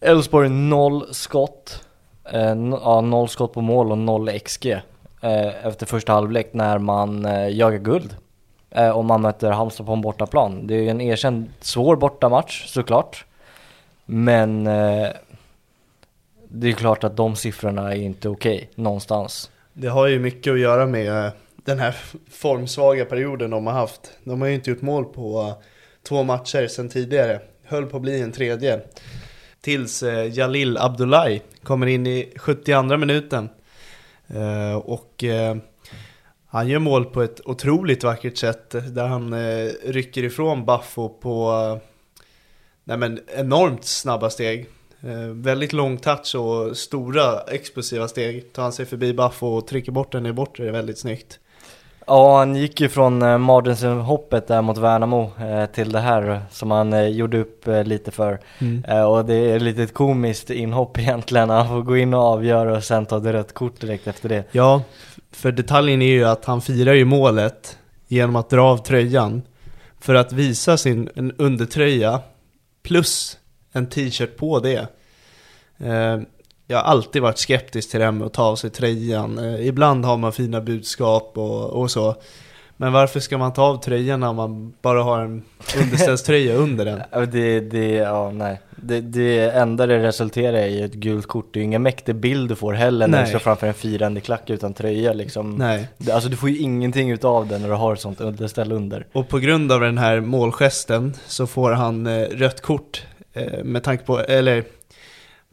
Elfsborg noll skott. Eh, ja, noll skott på mål och noll XG. Eh, efter första halvlek när man eh, jagar guld. Och man möter Halmstad på en bortaplan. Det är ju en erkänd svår bortamatch såklart. Men det är klart att de siffrorna är inte okej någonstans. Det har ju mycket att göra med den här formsvaga perioden de har haft. De har ju inte gjort mål på två matcher sedan tidigare. Höll på att bli en tredje. Tills eh, Jalil Abdullahi kommer in i 72 minuten. Eh, Och eh, han gör mål på ett otroligt vackert sätt. Där han eh, rycker ifrån Baffo på eh, nej men, enormt snabba steg. Eh, väldigt lång touch och stora explosiva steg. Tar han sig förbi Baffo och trycker bort den i bortre, väldigt snyggt. Ja, han gick ju från eh, mardrömshoppet där mot Värnamo eh, till det här som han eh, gjorde upp lite för. Mm. Och det är lite ett komiskt inhopp <laughs> egentligen. Han får gå in och avgöra och sen ta det rött kort direkt efter det. Ja, för detaljen är ju att han firar ju målet genom att dra av tröjan för att visa sin undertröja plus en t-shirt på det. Jag har alltid varit skeptisk till det här med att ta av sig tröjan. Eh, ibland har man fina budskap och, och så. Men varför ska man ta av tröjan när man bara har en underställströja <laughs> under den? Det, det, ja nej. Det, det enda det resulterar i är ett gult kort. Det är ju ingen mäktig bild du får heller när Nej. du står framför en firande klack utan tröja liksom. Nej. Alltså du får ju ingenting utav det när du har ett sånt underställ under. Och på grund av den här målgesten så får han eh, rött kort eh, med tanke på, eller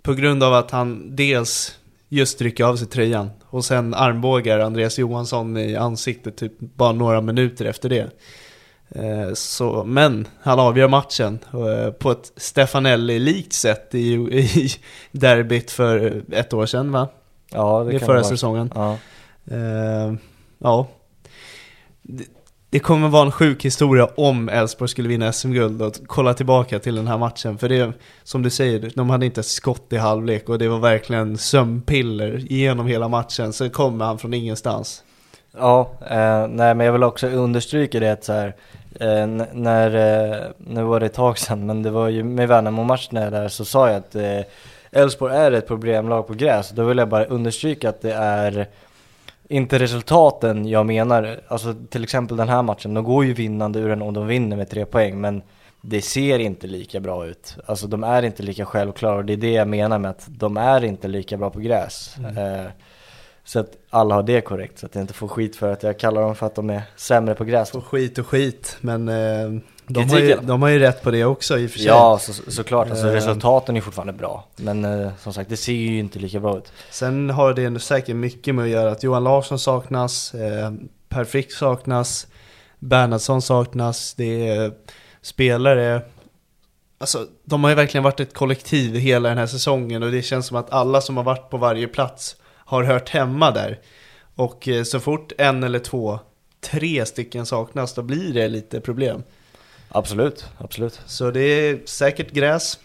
på grund av att han dels just rycker av sig tröjan och sen armbågar Andreas Johansson i ansiktet typ bara några minuter efter det. Eh, så, men han avgör matchen eh, på ett Stefanelli-likt sätt i, i derbyt för ett år sedan va? Ja, det, Det kan förra vara. säsongen. Ja. Eh, ja. Det, kommer vara en sjuk historia om Elfsborg skulle vinna SM-guld och kolla tillbaka till den här matchen. För det, som du säger, de hade inte ett skott i halvlek och det var verkligen sömnpiller genom hela matchen. sen kommer han från ingenstans. Ja, eh, nej men jag vill också understryka det att så här, eh, när, eh, nu var det ett tag sedan, men det var ju med Värnamo-matchen där så sa jag att eh, Elfsborg är ett problemlag på gräs. Då vill jag bara understryka att det är inte resultaten jag menar, alltså till exempel den här matchen, de går ju vinnande ur den och de vinner med tre poäng, men det ser inte lika bra ut. Alltså de är inte lika självklara och det är det jag menar med att de är inte lika bra på gräs. Eh, så att alla har det korrekt, så att jag inte får skit för att jag kallar dem för att de är sämre på gräs. Och skit och skit, men eh, de, har ju, de har ju rätt på det också i och för sig. Ja, så, såklart. Alltså, Eh. resultaten är fortfarande bra. Men eh, som sagt, det ser ju inte lika bra ut. Sen har det säkert mycket med att göra att Johan Larsson saknas, eh, Per Frick saknas, Bernhardsson saknas, det är spelare Alltså, de har ju verkligen varit ett kollektiv hela den här säsongen och det känns som att alla som har varit på varje plats har hört hemma där. Och eh, så fort en eller två, tre stycken saknas, då blir det lite problem. Absolut, absolut. Så det är säkert gräs.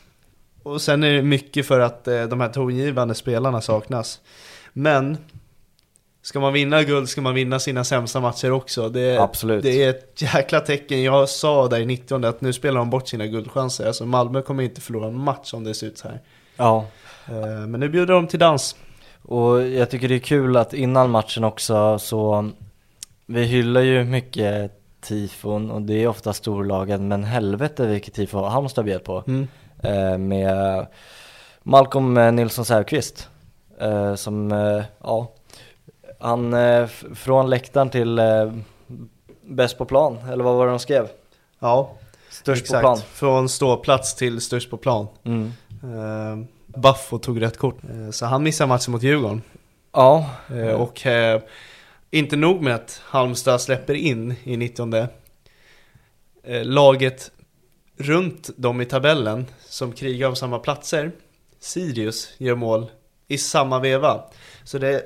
Och sen är det mycket för att eh, de här tongivande spelarna saknas. Men ska man vinna guld ska man vinna sina sämsta matcher också. Det, Absolut. det är ett jäkla tecken. Jag sa där i 90 att nu spelar de bort sina guldchanser. Alltså Malmö kommer inte förlora en match om det ser ut så här. Ja, Eh, Men nu bjuder de till dans. och jag tycker det är kul att innan matchen också så Vi hyllar ju mycket tifon och det är ofta storlagen men helvete vilket tifo Halmstad bjöd på Mm. eh, Med Malcolm eh, Nilsson Säfqvist eh, Som, eh, ja Han eh, från läktaren till eh, Bäst på plan, eller vad var det de skrev? Ja, Störst exakt. på plan Från ståplats till störst på plan. mm. Buffo tog rätt kort. Så han missar matchen mot Djurgården. Ja, och inte nog med att Halmstad släpper in i 19 eh, Laget runt dem i tabellen som krigar om samma platser Sirius gör mål i samma veva. Så det,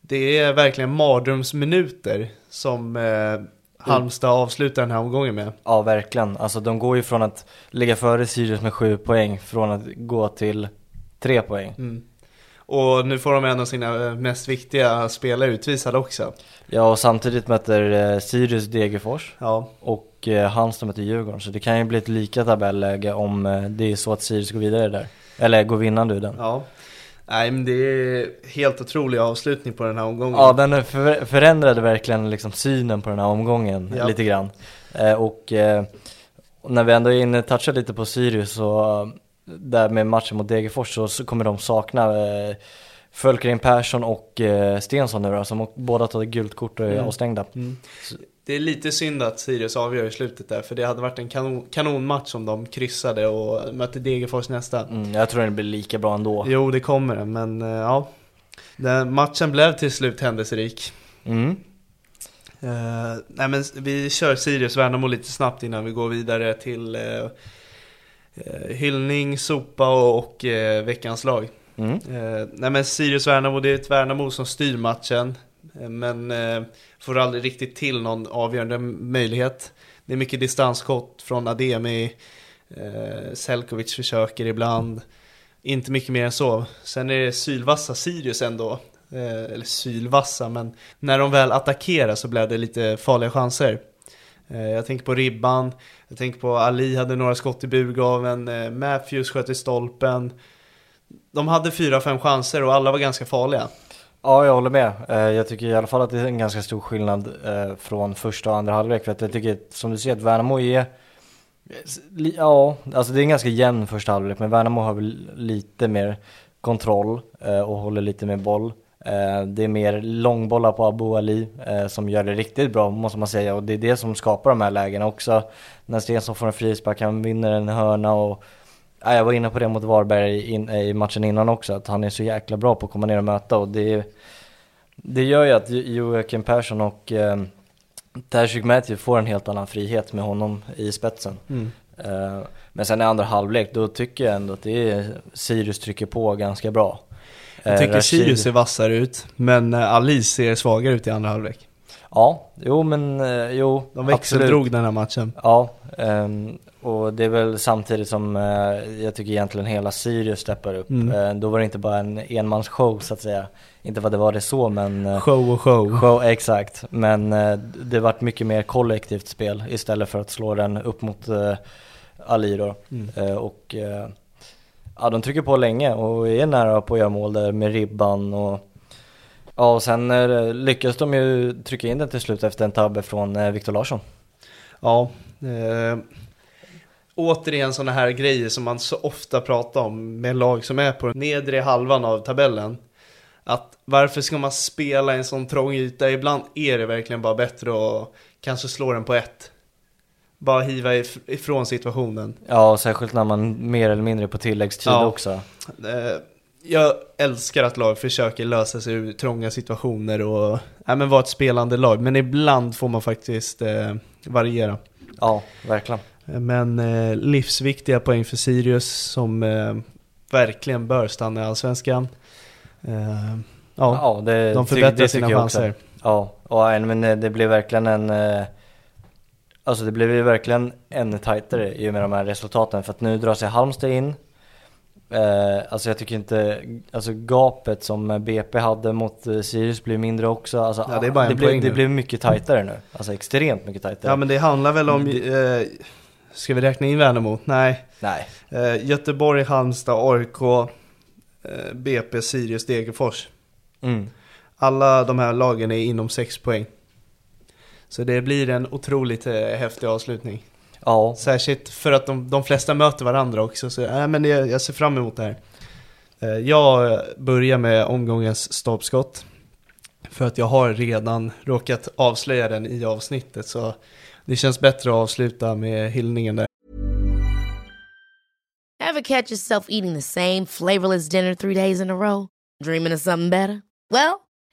det är verkligen mardrömsminuter som eh, Halmstad avslutar den här omgången med. Ja, verkligen. Alltså de går ju från att ligga före Sirius med sju poäng från att gå till tre poäng. Mm. Och nu får de en av sina eh, mest viktiga spelare utvisade också. Ja, och samtidigt möter eh, Sirius Degerfors Ja, och eh, Halmstad möter Djurgården. Så det kan ju bli ett lika tabelläge om det är så att Sirius går vidare där. Eller går vinnande ur den. ja. Nej men det är helt otrolig avslutning på den här omgången. Ja, den för, förändrade verkligen liksom synen på den här omgången Ja. lite grann. Eh, och eh, när vi ändå är inne touchar lite på Sirius så där med matchen mot Degerfors så, så kommer de sakna eh, Fölkring Persson och eh, Stensson nu då, som båda tagit gult kort och är Mm. avstängda. Mm. Det är lite synd att Sirius avgör i slutet där, för det hade varit en kanon, kanonmatch om de kryssade och mötte Degerfors nästa. Mm, jag tror den blir lika bra ändå. Jo, det kommer den, men eh, ja. Den matchen blev till slut händelserik. Mm. Uh, nej men vi kör Sirius-Värnamo lite snabbt innan vi går vidare till eh, eh, hyllning, sopa och, och eh, veckans lag. Mm. Eh, nej men Sirius-Värnamo, det är ett Värnamo som styr matchen. eh, Men eh, får aldrig riktigt till någon avgörande möjlighet. Det är mycket distansskott från Ademi. Eh, Selkovic försöker ibland. Inte mycket mer än så. Sen är det sylvassa Sirius ändå. Eh, eller sylvassa, men när de väl attackerar så blev det lite farliga chanser. Eh, jag tänker på Ribban. Jag tänker på Ali hade några skott i burgaven. Eh, Matthews sköt i stolpen. De hade fyra, fem chanser och alla var ganska farliga. Ja, jag håller med. Eh, jag tycker i alla fall att det är en ganska stor skillnad eh, från första och andra halvlek. För att jag tycker, som du ser, att Värnamo är Ja, alltså det är en ganska jämn första halvlek, men Värnamo har väl lite mer kontroll och håller lite mer boll. Eh, Det är mer långbollar på Abu Ali eh, som gör det riktigt bra måste man säga och det är det som skapar de här lägena också. När Stensson får en frispark, han vinner en hörna och ja, jag var inne på det mot Varberg in, i matchen innan också, att han är så jäkla bra på att komma ner och möta och det, det gör ju att Joakim Persson och eh, Tashik Matthew får en helt annan frihet med honom i spetsen. Mm. Eh, men sen i andra halvlek, då tycker jag ändå att det är Sirius trycker på ganska bra. Jag Eh, tycker Rashid- Sirius ser vassare ut, men eh, Ali ser svagare ut i andra halvlek. Ja, jo men eh, jo, De växeldrog den här matchen. Ja, ehm, och det är väl samtidigt som jag tycker egentligen hela Sirius steppar upp. Mm. Då var det inte bara en enmansshow så att säga. Inte vad det var det så men Show och show. show, exakt. Men det vart mycket mer kollektivt spel istället för att slå den upp mot Ali då. Mm. Och ja, de trycker på länge och är nära på att göra mål där med ribban och Ja och sen eh, lyckas de ju trycka in den till slut efter en tabbe från eh, Viktor Larsson. Ja. Eh, återigen sådana här grejer som man så ofta pratar om med lag som är på den nedre halvan av tabellen. Att varför ska man spela i en sån trång yta? Ibland är det verkligen bara bättre att kanske slå den på ett. Bara hiva if- ifrån situationen. Ja, särskilt när man mer eller mindre på tilläggstid Ja. också. Eh, jag älskar att lag försöker lösa sig ur trånga situationer och ja, men vara ett spelande lag. Men ibland får man faktiskt eh, variera. Ja, verkligen. Men eh, livsviktiga poäng för Sirius som eh, verkligen bör stanna i Allsvenskan. Eh, Ja, det, de förbättrar sina chanser. Ja, och men eh, det blev verkligen en eh, Alltså det blev ju verkligen ännu tajtare i och med de här resultaten för att nu drar sig Halmstad in eh, Alltså jag tycker inte, alltså gapet som BP hade mot eh, Sirius blir mindre också alltså, Ja, det är bara en blev, det blev mycket tajtare nu, alltså extremt mycket tajtare Ja men det handlar väl om, eh, ska vi räkna in Värnamo? Nej. Nej, Eh, Göteborg, Halmstad, AIK, eh, BP, Sirius, Degerfors. mm. Alla de här lagen är inom 6 poäng. Så det blir en otroligt eh, häftig avslutning. ja, Särskilt för att de, de flesta möter varandra också. Så äh, men jag, jag ser fram emot det här. Eh, jag börjar med omgångens stolpskott. För att jag har redan råkat avslöja den i avsnittet. Så det känns bättre att avsluta med hyllningen där. Ever catch yourself eating the same flavorless dinner three days in a row? Dreaming of something better? Well,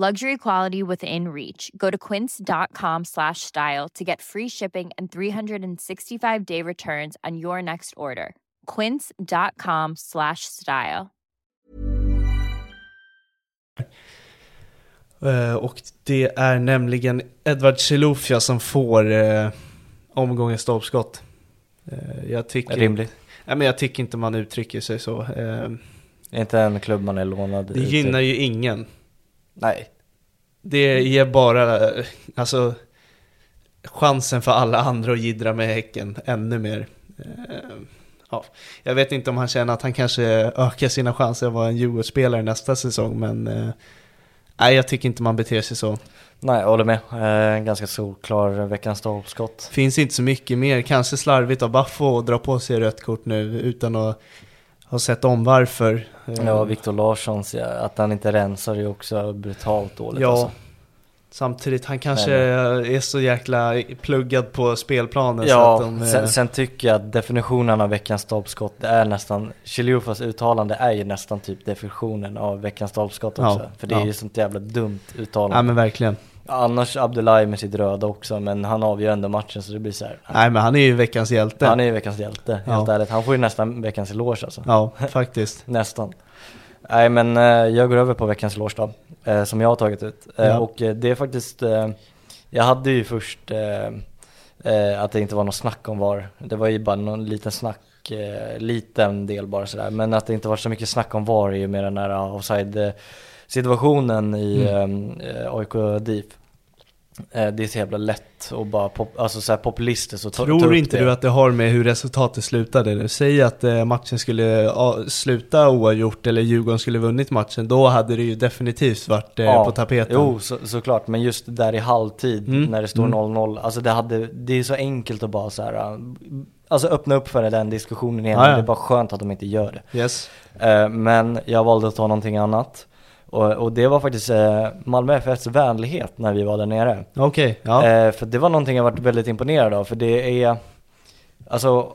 Luxury quality within reach. Go to quince.com slash style to get free shipping and 365 day returns on your next order. Quince.com slash style. Eh, och det är nämligen Edvard Chilufya som får eh, omgångens stolpskott. Eh, jag tycker... rimligt Nej, men jag tycker inte man uttrycker sig så. Det är inte en klubb man är lånad det gynnar ju ingen. Nej, Det ger bara, alltså, chansen för alla andra att jiddra med Häcken ännu mer. Eh, ja, jag vet inte om han känner att han kanske ökar sina chanser att vara en Djurgårdsspelare nästa säsong, men eh, nej, jag tycker inte man beter sig så. nej jag håller med. Eh, en ganska solklar veckans stolpskott. Finns inte så mycket mer, kanske slarvigt av Baffo att dra på sig rött kort nu utan att ha sett om varför. Ja, Viktor Larssons, ja, att han inte rensar är också brutalt dåligt Ja, alltså. samtidigt han kanske Men- är så jäkla pluggad på spelplanen Ja, de... eh, sen, sen tycker jag att definitionen av veckans stolpskott det är nästan, Chiliufas uttalande är ju nästan typ definitionen av veckans stolpskott Ja, också. För det är ja. ju sånt jävla dumt Ja uttalande. men verkligen. Annars Abdullahi med sitt röda också, men han avgör ändå matchen så det blir så här. Nej men han är ju veckans hjälte. Han är ju veckans hjälte, Ja. helt ärligt. Han får ju nästan veckans eloge alltså. Ja, faktiskt. <laughs> Nästan. Nej men eh, jag går över på veckans eloge då, eh, som jag har tagit ut. Eh, Ja. Och det är faktiskt, jag hade ju först att det inte var något snack om VAR. Det var ju bara någon liten snack, liten del bara sådär. Men att det inte var så mycket snack om VAR är ju med den här offside situationen i eh, AIK DIF. Eh, det är så jävla lätt och bara pop, alltså så här populistiskt att ta, ta Tror upp inte det. du att det har med hur resultatet slutade? nu? Säg att eh, matchen skulle ja, sluta oavgjort eller Djurgården skulle vunnit matchen. Då hade det ju definitivt varit eh, på tapeten. Jo, så, såklart. Men just där i halvtid Mm, när det står mm. 0-0. Alltså det, hade, det är så enkelt att bara så här, Alltså öppna upp för den diskussionen igen. Ja, ja. Det är bara skönt att de inte gör det. Yes. Men jag valde att ta någonting annat. Och, och det var faktiskt eh, Malmö FFs vänlighet när vi var där nere. Okej, ja. Eh, för det var någonting jag varit väldigt imponerad av. För det är, alltså,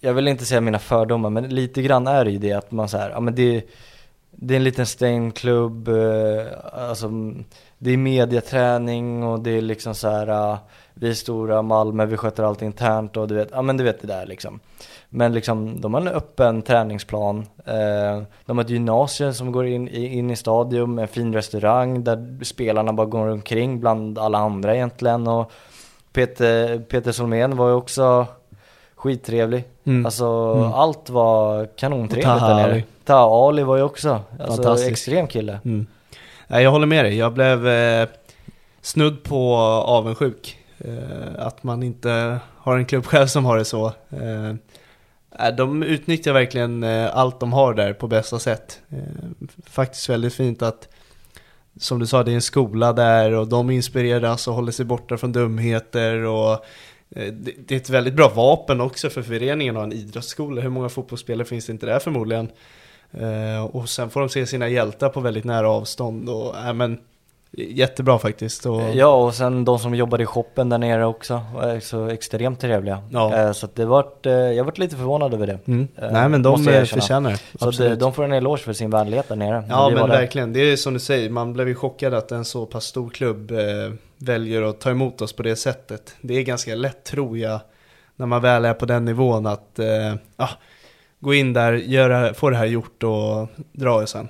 jag vill inte säga mina fördomar, men lite grann är det ju det att man säger, ja men det, det är en liten stängd klubb, eh, alltså det är mediaträning och det är liksom så här. Vi är stora, Malmö, vi sköter allt internt och du vet, ja men du vet det där liksom. Men liksom, de har en öppen träningsplan. Eh, de har ett gymnasium som går in, in i stadion, en fin restaurang där spelarna bara går omkring bland alla andra egentligen. Och Peter, Peter Solmén var ju också skittrevlig. Mm. Alltså Mm. allt var kanontrevligt där nere. Taha Ali var ju också, alltså extrem kille. Mm. Jag håller med dig. Jag blev eh, snudd på avundsjuk. Eh, att man inte har en klubbchef som har det så. Eh, eh de utnyttjar verkligen eh, allt de har där på bästa sätt. Eh, faktiskt väldigt fint att, som du sa, det är en skola där och de inspireras och håller sig borta från dumheter. Och, eh, det, det är ett väldigt bra vapen också för föreningen att ha en idrottsskola. Hur många fotbollsspelare finns det inte där förmodligen? Eh, och sen får de se sina hjältar på väldigt nära avstånd och äh, men jättebra faktiskt. Och, Ja och sen de som jobbade i shoppen där nere också var så extremt trevliga. Ja. Eh, Så det vart, eh, jag vart lite förvånad över det. Mm. Eh, Nej men de eh, erkänna. förtjänar. Så att, eh, de får en eloge för sin vänlighet där nere. Ja men var där. verkligen, det är som du säger, man blev ju chockad att en så pass stor klubb eh, väljer att ta emot oss på det sättet. Det är ganska lätt tror jag, när man väl är på den nivån att eh, ah, gå in där, göra, få det här gjort och dra sen.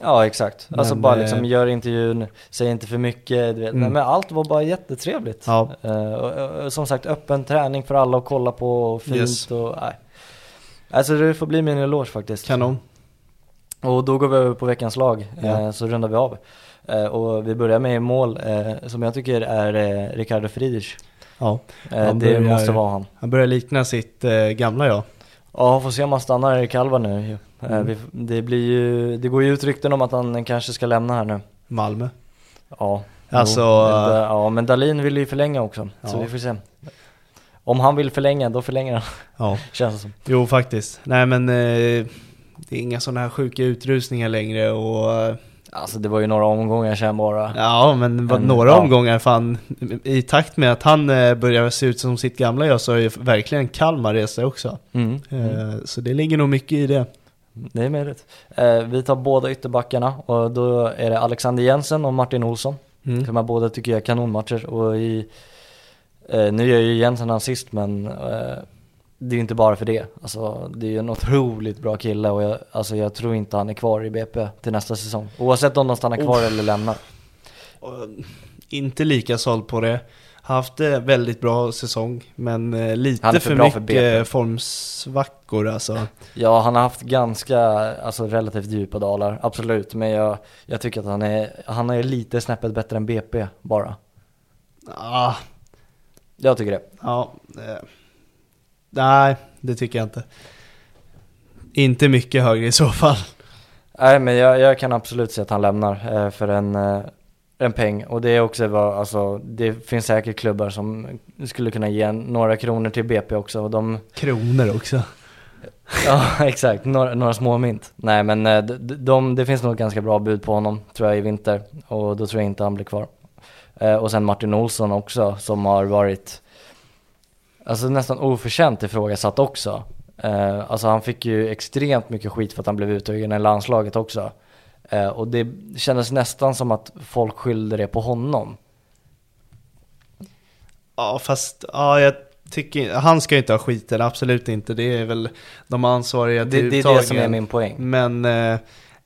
Ja exakt, alltså Men, bara eh, liksom gör intervjun, säg inte för mycket, du vet. Mm. Men allt var bara jättetrevligt. Ja. Eh, och, och, som sagt öppen träning för alla att kolla på, och fint Yes. och nej. Alltså det får bli min eloge faktiskt. Kanon. Och då går vi över på veckans lag, Ja. eh, så rundar vi av. Eh, och vi börjar med mål som jag tycker är Ricardo Friedrich. Ja, det börjar- måste vara han. han börjar likna sitt gamla jag. Ja, får se om han stannar i Kalva nu. Eh, Mm. det blir ju, det går ju ut rykten om att han kanske ska lämna här nu. Malmö. Ja, Alltså, men, eh, ja men Dalin vill ju förlänga också, så Ja. vi får se. Om han vill förlänga, då förlänger han, Ja. <laughs> känns det som. Jo, faktiskt. Nej, men eh, det är inga sådana här sjuka utrusningar längre och Alltså det var ju några omgångar sen bara. ja, men vad, En- några ja. omgångar fan i takt med att han eh, börjar se ut som sitt gamla jag så är ju verkligen Kalmar resa också. Mm. Eh, så det ligger nog mycket i det. Det är möjligt. Eh, vi tar båda ytterbackarna och då är det Alexander Jensen och Martin Olsson. Mm. De här båda tycker jag är kanonmatcher och i, nu gör ju Jensen han sist men det är ju inte bara för det. Alltså det är ju en otroligt bra kille och jag, alltså, jag tror inte han är kvar i BP till nästa säsong. Oavsett om de stannar kvar Uff. eller lämnar. Inte lika såld på det. Haft eh, väldigt bra säsong men eh, Han är lite för för, bra för mycket BP. formsvackor alltså. Ja, han har haft ganska, alltså relativt djupa dalar, absolut. Men jag, jag tycker att han är, han är lite snäppet bättre än BP bara. Ah, Jag tycker det. Ja, eh, nej det tycker jag inte. Inte mycket högre i så fall. Nej men jag, jag kan absolut se att han lämnar eh, för en, eh, en peng och det är också vad, alltså det finns säkert klubbar som skulle kunna ge några kronor till BP också och de, Kronor också. ja <laughs> exakt, några, några små mynt. Nej men eh, de, de, det finns nog ett ganska bra bud på honom tror jag i vinter och då tror jag inte han blir kvar. Eh, och sen Martin Olsson också som har varit Alltså nästan oförtjänt ifrågasatt också. Eh, alltså han fick ju extremt mycket skit för att han blev uttagen i landslaget också. Eh, och det kändes nästan som att folk skyllde det på honom. Ja fast, ja jag tycker han ska ju inte ha skiten, absolut inte. Det är väl de ansvariga Det, till det är det som är min poäng. Men eh,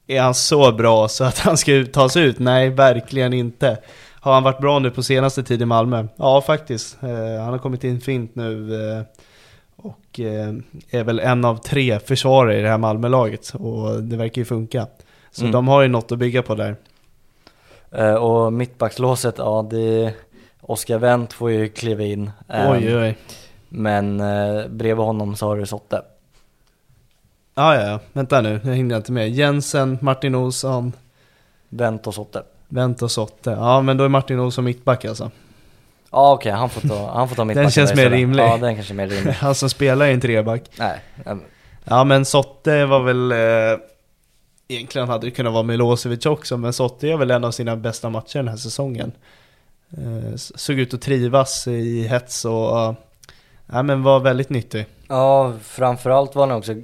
är han så bra så att han ska tas ut? Nej, verkligen inte. Har han varit bra nu på senaste tid i Malmö? Ja, faktiskt. Eh, han har kommit in fint nu eh, och eh, är väl en av tre försvarare i det här Malmölaget och det verkar ju funka. Så Mm. de har ju något att bygga på där. Och mittbackslåset, ja det Oskar Wendt får ju kliva in. Oj, oj. Men eh, bredvid honom så har du Sotte. Ja, ja, ja. Vänta nu, jag hinner inte med. Jensen, Martin Olsson, Wendt och Sotte. Wendt och Sotte. Ja, men då är Martin Olsson mittback alltså. Ja okej, han får ta, han får ta mittbacken känns där mer rimlig. Ja den kanske är mer rimlig. <laughs> Han som spelar i en treback. Nej, Ja men Sotte var väl eh, Egentligen hade det kunnat vara Milosevic också Men Sotte är väl en av sina bästa matcher den här säsongen eh, Såg ut att trivas i hets och uh, Ja men var väldigt nyttig Ja, framförallt var han också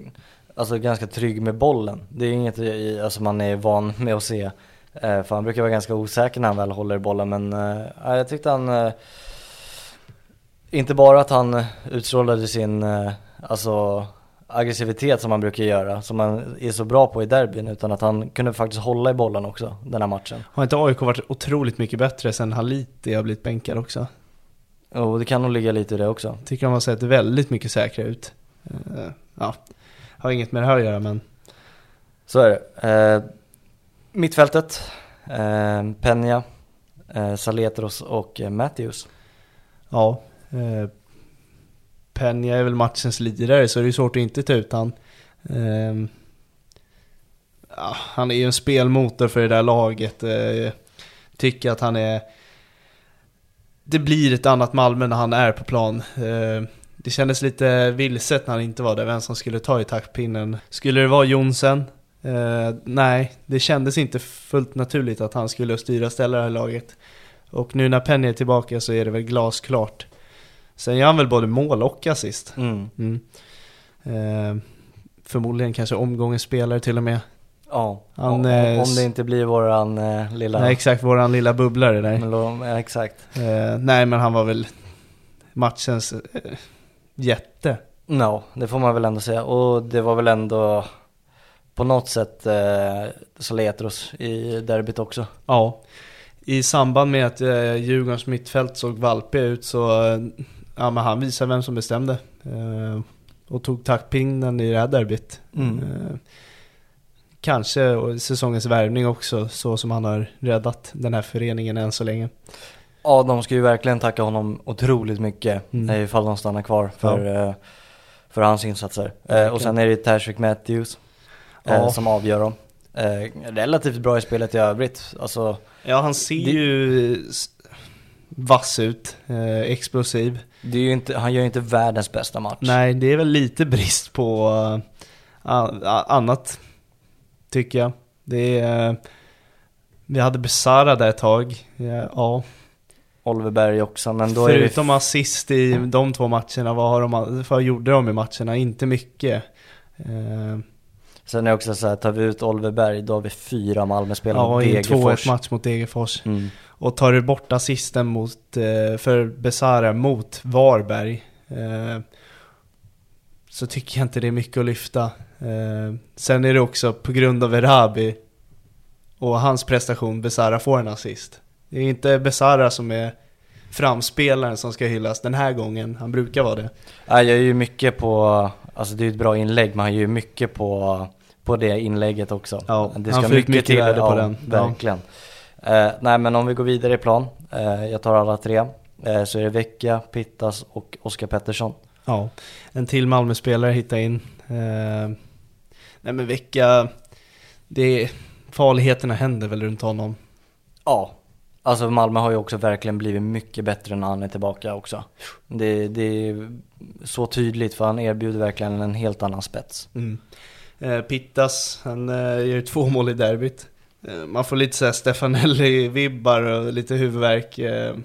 alltså, ganska trygg med bollen. Det är inget alltså, man är van med att se. Eh, för han brukar vara ganska osäker när han väl håller i bollen. Men eh, ja, jag tyckte han, eh, inte bara att han utstrålade sin, eh, alltså aggressivitet som han brukar göra, som han är så bra på i derbyn, utan att han kunde faktiskt hålla i bollen också den här matchen. Har inte AIK varit otroligt mycket bättre sen Haliti har blivit bänkad också? Och det kan nog ligga lite i det också. Tycker de har sett väldigt mycket säkra ut. Ja, har inget med det här att göra men... Så är det. Mittfältet, eh, Peña, eh, Saletros och eh, Matthews. Ja, eh, Peña är väl matchens lirare så det är svårt att inte ta ut han. Eh, ja, han är ju en spelmotor för det där laget. Eh, tycker att han är... Det blir ett annat Malmö när han är på plan. Ehm, det kändes lite vilset när han inte var där, vem som skulle ta i taktpinnen. Skulle det vara Jonsen? Uh, nej, det kändes inte fullt naturligt att han skulle styra och ställa det här laget. Och nu när Penny är tillbaka så är det väl glasklart. Sen gör han väl både mål och assist. Mm. Mm. Uh, förmodligen kanske omgångens spelare till och med. Ja, Han, om, eh, om det inte blir våran eh, lilla... Nej exakt, våran lilla bubblare där. Men då, ja, exakt. Uh, nej men han var väl matchens uh, jätte. No, det får man väl ändå säga. Och det var väl ändå på något sätt eh, Saletros i derbyt också. Ja. I samband med att eh, Djurgårdens mittfält såg valpig ut så eh, ja, men han visade vem som bestämde. Eh, och tog taktpinnen i det här derbyt. Mm. Eh, kanske och säsongens värvning också, så som han har räddat den här föreningen än så länge. Ja, de ska ju verkligen tacka honom otroligt mycket Mm. mm. ifall de stannar kvar för, eh, för hans insatser. Eh, och sen är det Tashrik Matthews eh, Ja. som avgör dem. Eh, relativt bra i spelet i övrigt. Alltså, Ja, han ser Det- ju vass ut, eh, explosiv. det är ju inte, han gör ju inte världens bästa match. Nej, det är väl lite brist på annat, tycker jag. Det är, eh, vi hade Besara där ett tag, ja. Oliver Berg också, men då är det Förutom assist i de två matcherna, vad, har de, vad gjorde de i matcherna? Inte mycket. Sen är det också så här, tar vi ut Oliver Berg, då har vi fyra Malmö-spelare ja, mot i en Degerfors. 2-1 match mot Degerfors. Mm. Och tar du bort assisten mot, eh, för Besara mot Varberg eh, så tycker jag inte det är mycket att lyfta. Eh, sen är det också på grund av Erabi och hans prestation Besara får en assist. Det är inte Besara som är framspelaren som ska hyllas den här gången, han brukar vara det. Ja, jag gör ju mycket på, alltså det är ett bra inlägg, men han gör ju mycket på, på det inlägget också. Ja, det han får ut mycket värde på den. Ja. Verkligen. Eh, nej men om vi går vidare i plan, eh, jag tar alla tre, eh, så är det Vecchia, Pittas och Oskar Pettersson. Ja, en till Malmö-spelare hitta in. Nej men det är, farligheterna händer väl runt honom. Ja, alltså Malmö har ju också verkligen blivit mycket bättre när han är tillbaka också. Det, det är så tydligt för han erbjuder verkligen en helt annan spets. Mm. Eh, Pittas, han eh, gör två mål i derbyt. Eh, man får lite såhär Stefanelli-vibbar och lite huvudvärk eh,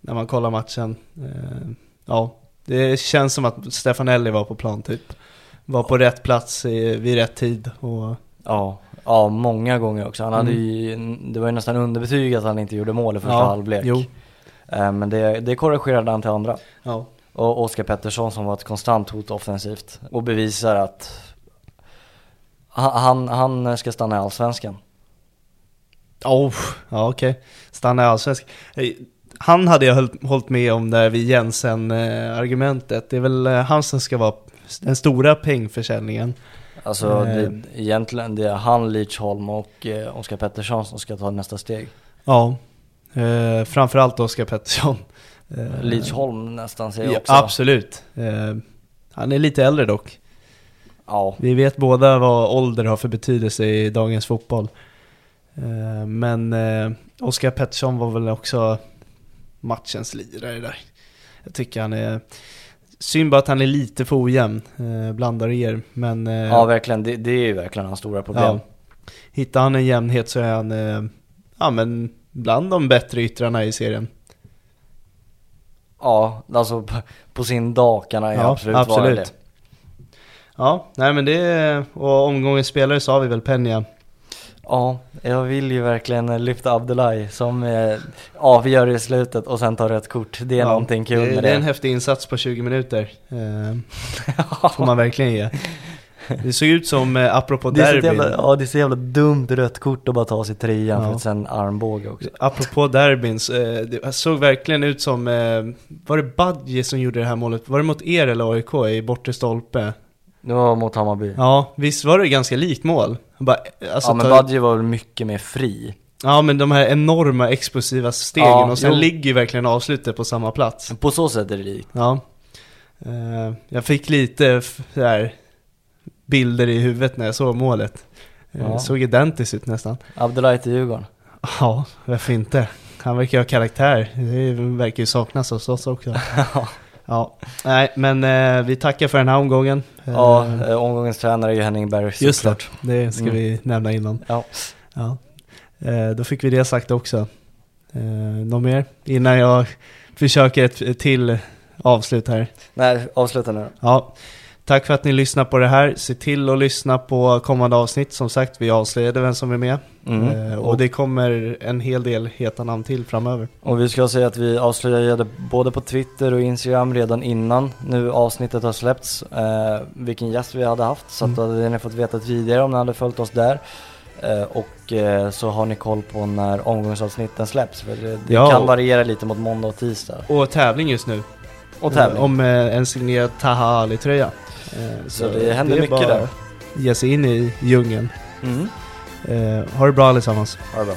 när man kollar matchen. Eh, ja, det känns som att Stefanelli var på plan typ. Var på rätt plats i, vid rätt tid och Ja, ja många gånger också. Han hade Mm. ju, det var ju nästan underbetyg att han inte gjorde mål i första Ja, halvlek. jo. Eh, Men det, det korrigerade han till andra. ja. Och Oskar Pettersson som var ett konstant hot offensivt och bevisar att han, han, ska stanna i Allsvenskan. Oh, ja okej. Stanna i allsvensk. Eh, Han hade jag hållit, med om där vid Jensen-argumentet. Det är väl eh, han som ska vara den stora pengförsäljningen. Alltså Eh. det, egentligen det är han, Lidsholm och eh, Oskar Pettersson som ska ta nästa steg. Ja, eh, framförallt Oskar Pettersson. Eh, Lidsholm nästan säger jag ja, också. Absolut. Eh, han är lite äldre dock. Ja, Vi vet båda vad ålder har för betydelse i dagens fotboll. Eh, men eh, Oskar Pettersson var väl också matchens lirare där. Jag tycker han är... Synd bara att han är lite för ojämn, eh, blandar er. Men eh, ja verkligen. Det, det är ju verkligen hans stora problem. ja, hittar han en jämnhet så är han eh, ja, men bland de bättre yttrarna i serien. Ja, alltså på, på sin dag kan han Ja, absolut, vara absolut. det. Ja, nej men det... Och omgångens spelare sa vi väl Peña. Ja, jag vill ju verkligen lyfta Abdullahi som eh, avgör i slutet och sen tar rött kort. Det är Ja, någonting kul det, med det det. är en häftig insats på 20 minuter. Eh, <laughs> får man verkligen ge. Det såg ut som, eh, apropå det derbyn, jävla, ja, det är så jävla dumt rött kort att bara ta sig trean Ja. för att sen armbåga också. apropå derbyn, så, eh, det såg verkligen ut som, eh, var det Badje som gjorde det här målet? Var det mot er eller AIK i bortre stolpe? Det var mot Hammarby. Ja, Ja, visst var det ganska likt mål? Bara, alltså, men ta- Badji var väl mycket mer fri. ja men de här enorma explosiva stegen Ja, och sen jo. ligger ju verkligen avslutet på samma plats. På så sätt är det likt. Ja. Eh, jag fick lite här, bilder i huvudet när jag såg målet. Eh, Ja. Såg identiskt ut nästan. Abdullahi till Djurgården. Ja, varför inte? Han verkar ha karaktär. Det verkar ju saknas hos oss också. <laughs> ja, nej men eh, vi tackar för den här omgången. Eh, Ja, eh, omgångens tränare är ju Henning Berg Just det, såklart. det ska Mm. vi nämna innan. Ja. Ja. Eh, då fick vi det sagt också. Eh, något mer? Innan jag försöker ett, ett till avslut här. Nej, avsluta nu då. Ja, tack för att ni lyssnar på det här. Se till att lyssna på kommande avsnitt. Som sagt, vi avslöjade vem som är med. Mm. Eh, och det kommer en hel del heta namn till framöver. Och vi ska säga att vi avslöjade både på Twitter och Instagram redan innan nu avsnittet har släppts eh, vilken gäst vi hade haft så att Mm. hade ni fått veta tidigare om ni hade följt oss där. Eh, och eh, så har ni koll på när omgångsavsnitten släpps för det, det Ja. kan variera lite mot måndag och tisdag. Och tävling just nu. Och tävling. Eh, Om eh, en signerad Taha Ali-tröja. Eh, Så det händer är mycket där. Ge sig in i djungeln. Mm. Eh, ha det bra allesammans. Ha det bra.